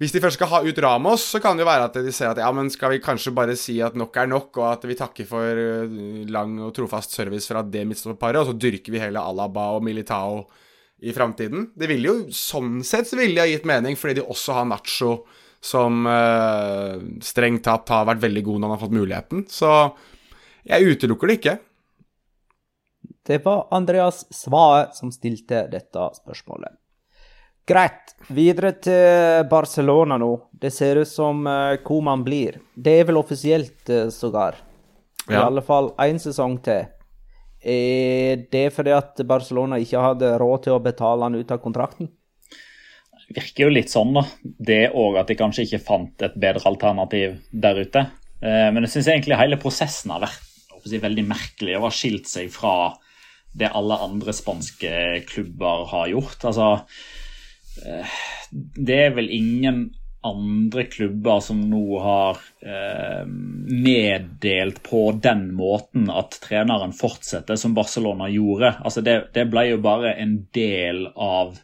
hvis de først skal ha ut Ramos, så kan det jo være at de ser at ja, men skal vi kanskje bare si at nok er nok, og at vi takker for eh, lang og trofast service fra det midtstopperparet, og så dyrker vi hele Alaba og Militao i framtiden. Det ville jo sånn sett så ville de ha gitt mening, fordi de også har Nacho som eh, strengt tatt har vært veldig god når han har fått muligheten. Så jeg utelukker det ikke. Det var Andreas Svae som stilte dette spørsmålet. Greit. Videre til Barcelona nå. Det ser ut som hvor man blir. Det er vel offisielt, uh, sågar. I ja. alle fall én sesong til. Er det fordi at Barcelona ikke hadde råd til å betale han ut av kontrakten? Virker jo litt sånn, da. Det òg at de kanskje ikke fant et bedre alternativ der ute. Eh, men jeg syns egentlig hele prosessen har vært si, veldig merkelig og har skilt seg fra det alle andre spanske klubber har gjort. Altså eh, Det er vel ingen andre klubber som nå har eh, meddelt på den måten at treneren fortsetter som Barcelona gjorde. Altså det, det ble jo bare en del av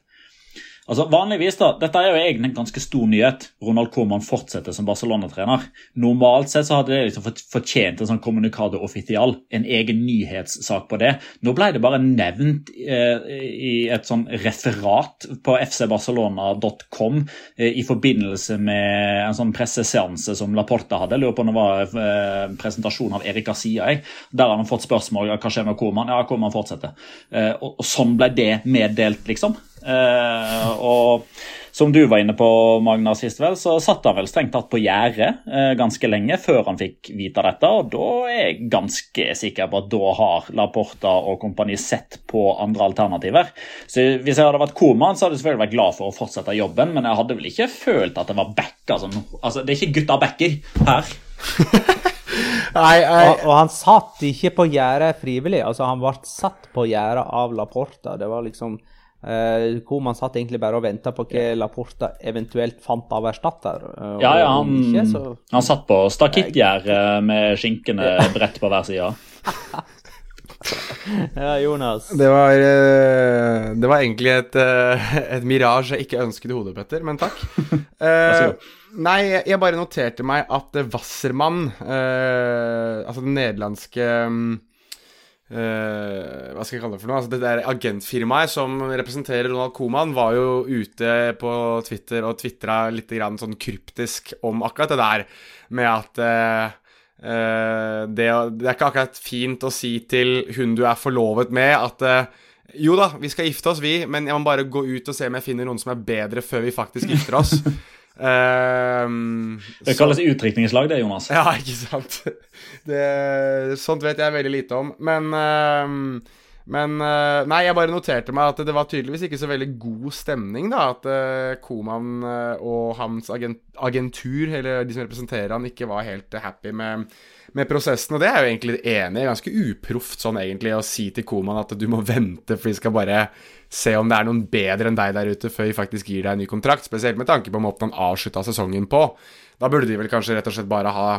Altså vanligvis da, Dette er jo egentlig en ganske stor nyhet. Ronald Koeman fortsetter som Barcelona-trener. Normalt sett så hadde det liksom fortjent en sånn communicado official, en egen nyhetssak på det. Nå ble det bare nevnt eh, i et sånn referat på fcbarcelona.com eh, i forbindelse med en sånn presseseanse som Laporta hadde. Jeg lurer på om det var eh, presentasjon av Erik Garcia. Der har han fått spørsmål om hva skjer med Koeman. Ja, Koeman fortsetter. Eh, og, og sånn ble det meddelt, liksom. Eh, og som du var inne på, Magna, sist vel, så satt han vel strengt tatt på gjerdet eh, ganske lenge før han fikk vite dette. Og da er jeg ganske sikker på at da har Laporta og kompani sett på andre alternativer. Så hvis jeg hadde vært koman, så hadde jeg selvfølgelig vært glad for å fortsette jobben, men jeg hadde vel ikke følt at det var backa Altså, altså det er ikke gutta backer her. Nei, jeg, Og, og han satt ikke på gjerdet frivillig. Altså, han ble satt på gjerdet av Laporta. Det var liksom eh, man satt egentlig bare og venta på hva Laporta eventuelt fant av erstatter. Uh, Ja, ja, han, ikke, så han satt på stakittgjerde med skinkene bredt på hver side. Ja, Jonas. det var eh, Det var egentlig et, eh, et mirage jeg ikke ønsket i hodet, Petter, men takk. Eh, nei, jeg- bare noterte meg at eh, Wassermann, eh, altså den nederlandske mm, eh, Hva skal jeg kalle det for noe? Altså Det der agentfirmaet som representerer Ronald Coman, var jo ute på Twitter og tvitra litt grann sånn kryptisk om akkurat det der med at uh, uh, det, det er ikke akkurat fint å si til hun du er forlovet med, at jo da, vi skal gifte oss, vi, men jeg må bare gå ut og se om jeg finner noen som er bedre før vi faktisk gifter oss. Ehm, Det kalles utdrikningslag, det, Jonas. ja, ikke sant. Det, sånt vet jeg veldig lite om. Men ehm, Men eh, Nei, jeg bare noterte meg at det var tydeligvis ikke så veldig god stemning, da. At uh, Koman eh, og hans agent, agentur, eller de som representerer han, ikke var helt eh, happy med, med prosessen. Og det er jeg jo egentlig enig i. Ganske uproft sånn egentlig å si til Koman at du må vente, for vi skal bare se om det er noen bedre enn deg der ute før vi faktisk gir deg en ny kontrakt. Spesielt med tanke på måten han avslutta sesongen på. Da burde de vel kanskje rett og slett bare ha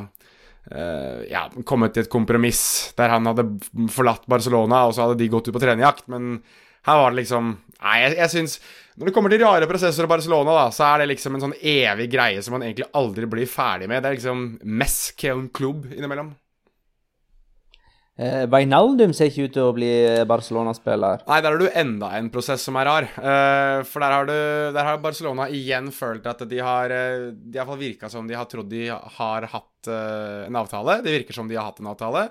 eh, ja, kommet til et kompromiss der han hadde forlatt Barcelona, og så hadde de gått ut på trenerjakt. Men her var det liksom Nei, jeg, jeg syns Når det kommer til rare prosesser i Barcelona, da, så er det liksom en sånn evig greie som man egentlig aldri blir ferdig med. Det er liksom mesk en klubb innimellom. Eh, Wijnaldum ser ikke ut til å bli Barcelona-spiller. Nei, der har du enda en prosess som er rar. Eh, for der har, du, der har Barcelona igjen følt at de har eh, De har virka som de har trodd de har hatt eh, en avtale. Det virker som de har hatt en avtale.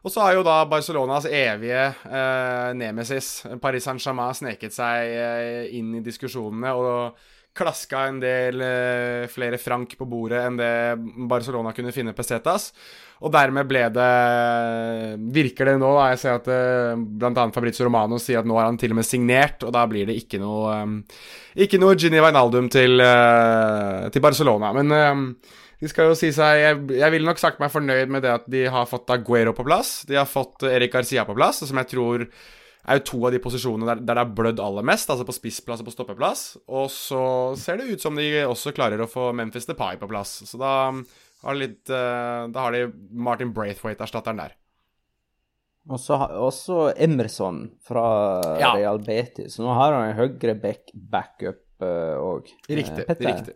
Og så har jo da Barcelonas evige eh, nemesis, Paris Saint-Germain, sneket seg eh, inn i diskusjonene og klaska en del eh, flere frank på bordet enn det Barcelona kunne finne pesetas. Og dermed ble det Virker det nå, da. Jeg ser at eh, bl.a. Fabrizio Romano sier at nå har han til og med signert, og da blir det ikke noe eh, Ikke noe Gini Wijnaldum til, eh, til Barcelona. Men eh, de skal jo si seg jeg, jeg ville nok sagt meg fornøyd med det at de har fått Aguero på plass. De har fått Erik Garcia på plass, som jeg tror er jo to av de posisjonene der, der det har blødd aller mest, altså på spissplass og på stoppeplass. Og så ser det ut som de også klarer å få Memphis Depay på plass. Så da har, litt, eh, da har de Martin Braithwaite-erstatteren der. Og så også Emerson fra Ja. Real Betis. Så nå har han en høyre back backup òg. Riktig. riktig.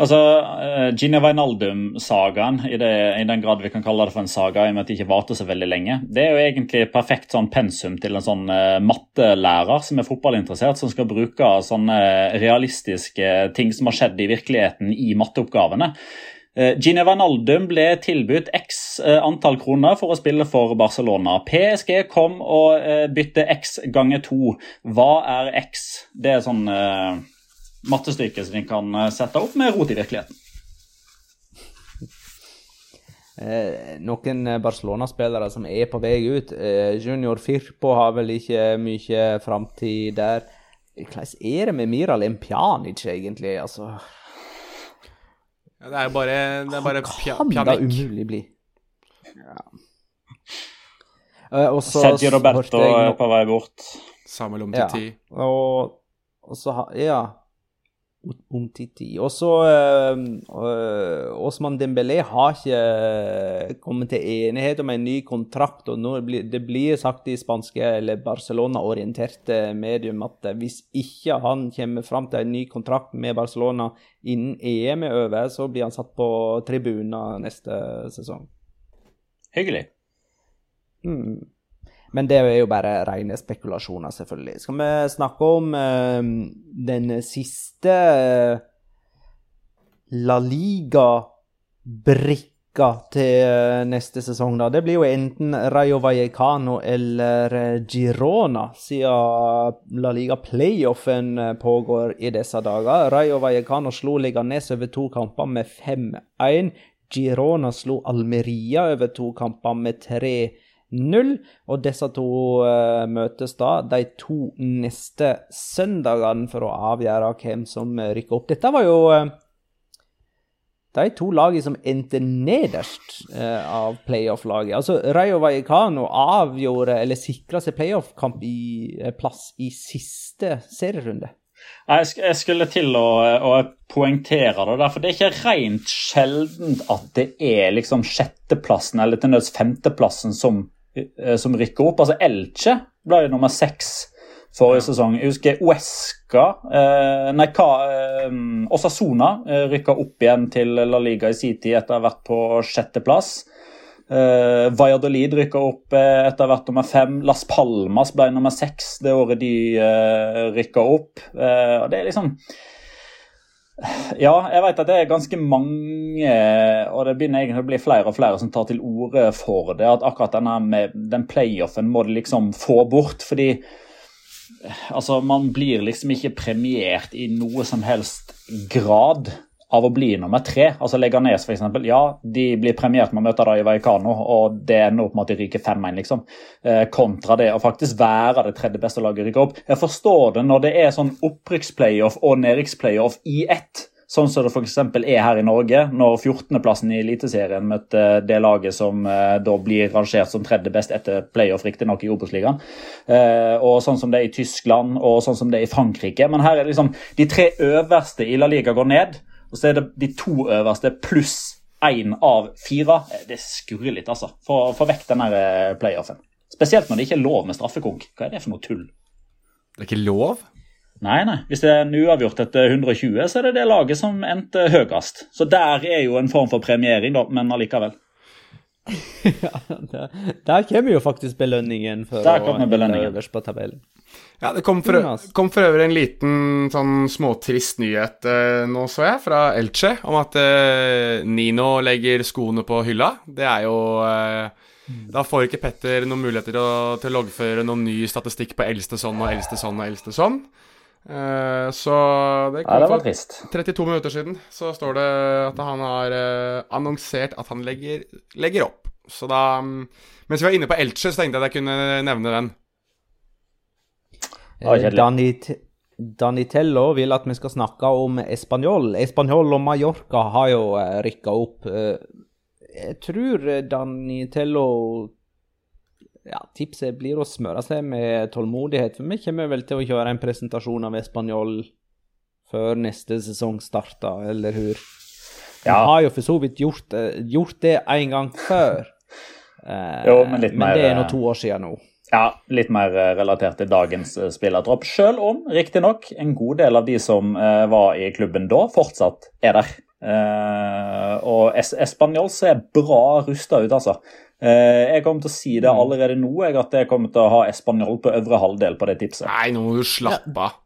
Altså, uh, Gina Wijnaldum-sagaen, i, i den grad vi kan kalle det for en saga, i og med at det ikke varte så veldig lenge, det er jo egentlig perfekt sånn pensum til en sånn uh, mattelærer som er fotballinteressert, som skal bruke sånne realistiske ting som har skjedd i virkeligheten, i matteoppgavene. Uh, Gina Wijnaldum ble tilbudt x antall kroner for å spille for Barcelona. PSG kom og bytte x ganger to. Hva er x? Det er sånn uh, mattestykke som de kan uh, sette opp med rot i virkeligheten. Eh, noen eh, Barcelona-spillere som er på vei ut. Eh, Junior Firpo har vel ikke mye framtid der. Hvordan er det med Miral Pjanic, egentlig? Altså, Ja, det er jo bare, det er bare pja, kan det da umulig bli? Ja. Eh, og så Sergio Roberto er på vei bort. Samuel Ja. Omtiti. Og, og så Ja. Om Også Og så uh, Osman Dembélé har ikke kommet til enighet om en ny kontrakt. og nå blir, Det blir sagt i spanske eller Barcelona-orienterte medium at eh, hvis ikke han kommer fram til en ny kontrakt med Barcelona innen EM er over, så blir han satt på tribunen neste sesong. Hyggelig. Mm. Men det er jo bare rene spekulasjoner, selvfølgelig. Skal vi snakke om uh, den siste eh, La Liga-brikka til eh, neste sesong, da. Det blir jo enten Rayo Vallecano eller Girona, siden La Liga playoffen eh, pågår i disse dager. Rayo Vallecano slo Liganes over to kamper med 5-1. Girona slo Almeria over to kamper med 3-0. Og disse to uh, møtes da de to neste søndagene for å avgjøre hvem som rykker opp. Dette var jo uh, de to lagene som endte nederst uh, av playoff-laget. Altså, Rayo Vallecano avgjorde, eller sikra seg playoff-kamp i, plass i siste serierunde. Jeg, skulle til å, å poengtere det, der, for det er ikke rent sjeldent at det er liksom sjetteplassen eller til nøds femteplassen som, som rykker opp. Altså Elche ble jo nummer seks forrige sesong. Jeg husker Uesca eh, Nei, hva eh, Osasona eh, rykka opp igjen til La Liga i sin tid etter å ha vært på sjetteplass. Eh, Valladolid rykka opp eh, etter å ha vært nummer fem. Las Palmas ble nummer seks det året de eh, rykka opp. Eh, og det er liksom ja, jeg vet at det er ganske mange, og det begynner egentlig å bli flere og flere som tar til orde for det. At akkurat denne med den playoffen må de liksom få bort. Fordi altså, man blir liksom ikke premiert i noe som helst grad av å bli nummer tre. Altså Leganes, f.eks. Ja, de blir premiert med å møte i Vallecano, og det ender opp med at de ryker 5-1, liksom. Eh, kontra det å faktisk være det tredje beste laget rykker opp. Jeg forstår det når det er sånn opprykksplayoff og nedrykksplayoff i ett. Sånn som det f.eks. er her i Norge, når 14.-plassen i Eliteserien møtte det laget som eh, da blir rangert som tredje best etter playoff, riktignok i Obos-ligaen. Eh, og sånn som det er i Tyskland og sånn som det er i Frankrike. Men her er liksom de tre øverste i La Liga går ned, og så er det de to øverste pluss én av fire. Eh, det skurrer litt, altså. Få vekk den der playoffen. Spesielt når det ikke er lov med straffekonk. Hva er det for noe tull? Det er ikke lov? Nei, nei. Hvis det er en uavgjort etter 120, så er det det laget som endte høyest. Så der er jo en form for premiering, da, men allikevel. ja, der, der, kommer jo faktisk belønningen for å belønningen. øverst på tabellen. Ja, Det kom for, kom for, øvrig en liten sånn småtrist nyhet eh, nå, så jeg, fra Elche, om at eh, Nino legger skoene på hylla. Det er jo eh, da får ikke Petter noen muligheter å, til å loggføre noen ny statistikk på eldste sånn og eldste sånn og eldste sånn. Så det kom ja, det for trist. 32 minutter siden så står det at han har annonsert at han legger, legger, opp. Så da Mens vi var inne på Elche, så tenkte jeg at jeg kunne nevne den. Danit Danitello vil at vi skal snakke om Español. Español og Mallorca har jo uh, rykka opp. jeg tror Danitello ja, tipset blir å smøre seg med tålmodighet. For vi kommer vel til å kjøre en presentasjon av Español før neste sesong starter, eller hur? Vi har jo for så vidt gjort, eh, gjort det en gang før. Eh, jo, men, litt men mer, det er nå to år siden nå. Ja, litt mer eh, relatert til dagens spillertropp. Selv om riktignok en god del av de som var i klubben da, fortsatt er der. og Español ser bra rusta ut, altså. Eh, jeg kommer til å si det mm. allerede nå, jeg, at jeg kommer til å ha Español på øvre halvdel på det tipset. Nei, nå må du slappe av.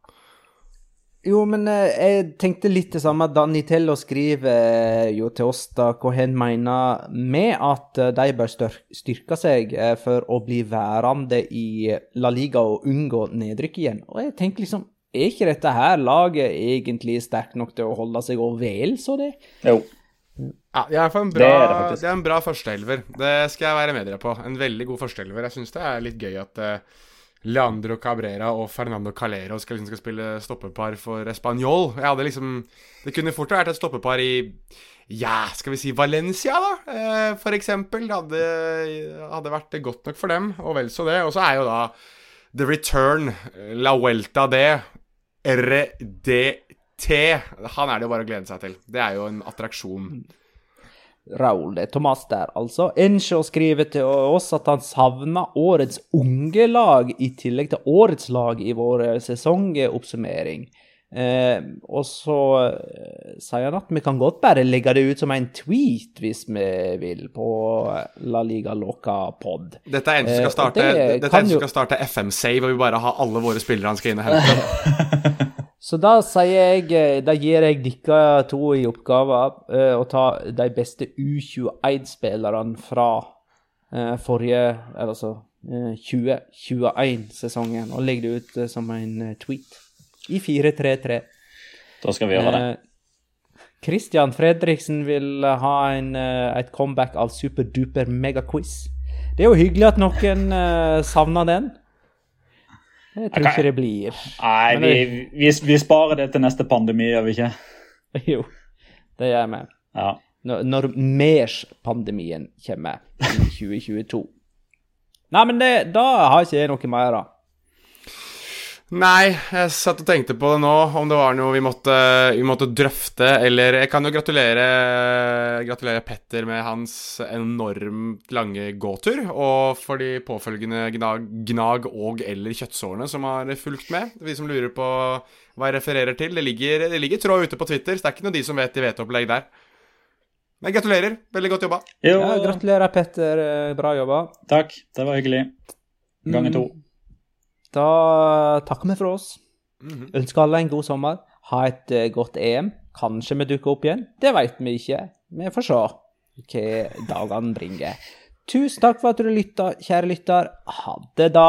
Jo, men eh, jeg tenkte litt det samme. Danitello skriver jo til oss da hva han mener med at eh, de bør styrke seg for å bli værende i La Liga og unngå nedrykk igjen. Og jeg tenker liksom, er ikke dette her laget egentlig sterkt nok til å holde seg over vel så det? Jo. Ja, det er, en bra, det er, det er en bra førsteelver. Det skal jeg være med dere på. En veldig god førsteelver. Jeg syns det er litt gøy at uh, Leandro Cabrera og Fernando Calero skal, liksom, skal spille stoppepar for Español. Jeg hadde liksom Det kunne fort vært et stoppepar i ja, skal vi si Valencia, da, eh, for eksempel. Det hadde, hadde vært godt nok for dem, og vel så det. Og så er jo da The Return, La Vuelta de RDT Han er det jo bare å glede seg til. Det er jo en attraksjon. Raul er Thomas der, altså. Encho skriver til oss at han savner årets unge lag i tillegg til årets lag i vår sesongoppsummering. Eh, og så eh, sier han at vi kan godt bare legge det ut som en tweet hvis vi vil, på La Liga Loca pod. Dette er en som skal eh, starte, eh, dette er en som skal starte FM-save, og vi bare har alle våre spillere han skal inn og hente. Så da jeg eh, Da gir jeg dere to i oppgave uh, å ta de beste U21-spillerne fra uh, forrige Altså uh, 2021-sesongen, og legge det ut som en tweet i 433. Da skal vi gjøre det. Christian Fredriksen vil ha en, et comeback av superduper megaquiz. Det er jo hyggelig at noen savner den. Jeg tror okay. ikke det blir. Nei, vi, vi, vi sparer det til neste pandemi, gjør vi ikke? Jo, det gjør vi. Ja. Når, når MERS-pandemien kommer i 2022. Nei, men det, da har ikke jeg noe mer, da. Nei, jeg satt og tenkte på det nå, om det var noe vi måtte, vi måtte drøfte, eller Jeg kan jo gratulere, gratulere Petter med hans enormt lange gåtur, og for de påfølgende gnag, gnag og- eller kjøttsårene som har fulgt med. Vi som lurer på hva jeg refererer til. Det ligger, det ligger tråd ute på Twitter, så det er ikke noe de som vet i vet-opplegg der. Men gratulerer. Veldig godt jobba. Jo, Ja, gratulerer, Petter. Bra jobba. takk. Det var hyggelig. Ganger to. Da takker vi for oss. Mhm. Ønsker alle en god sommer. Ha et eh, godt EM. Kanskje vi dukker opp igjen. Det veit vi ikke. Vi får se hva dagene bringer. Tusen takk for at du lytta, kjære lytter. Ha det, da.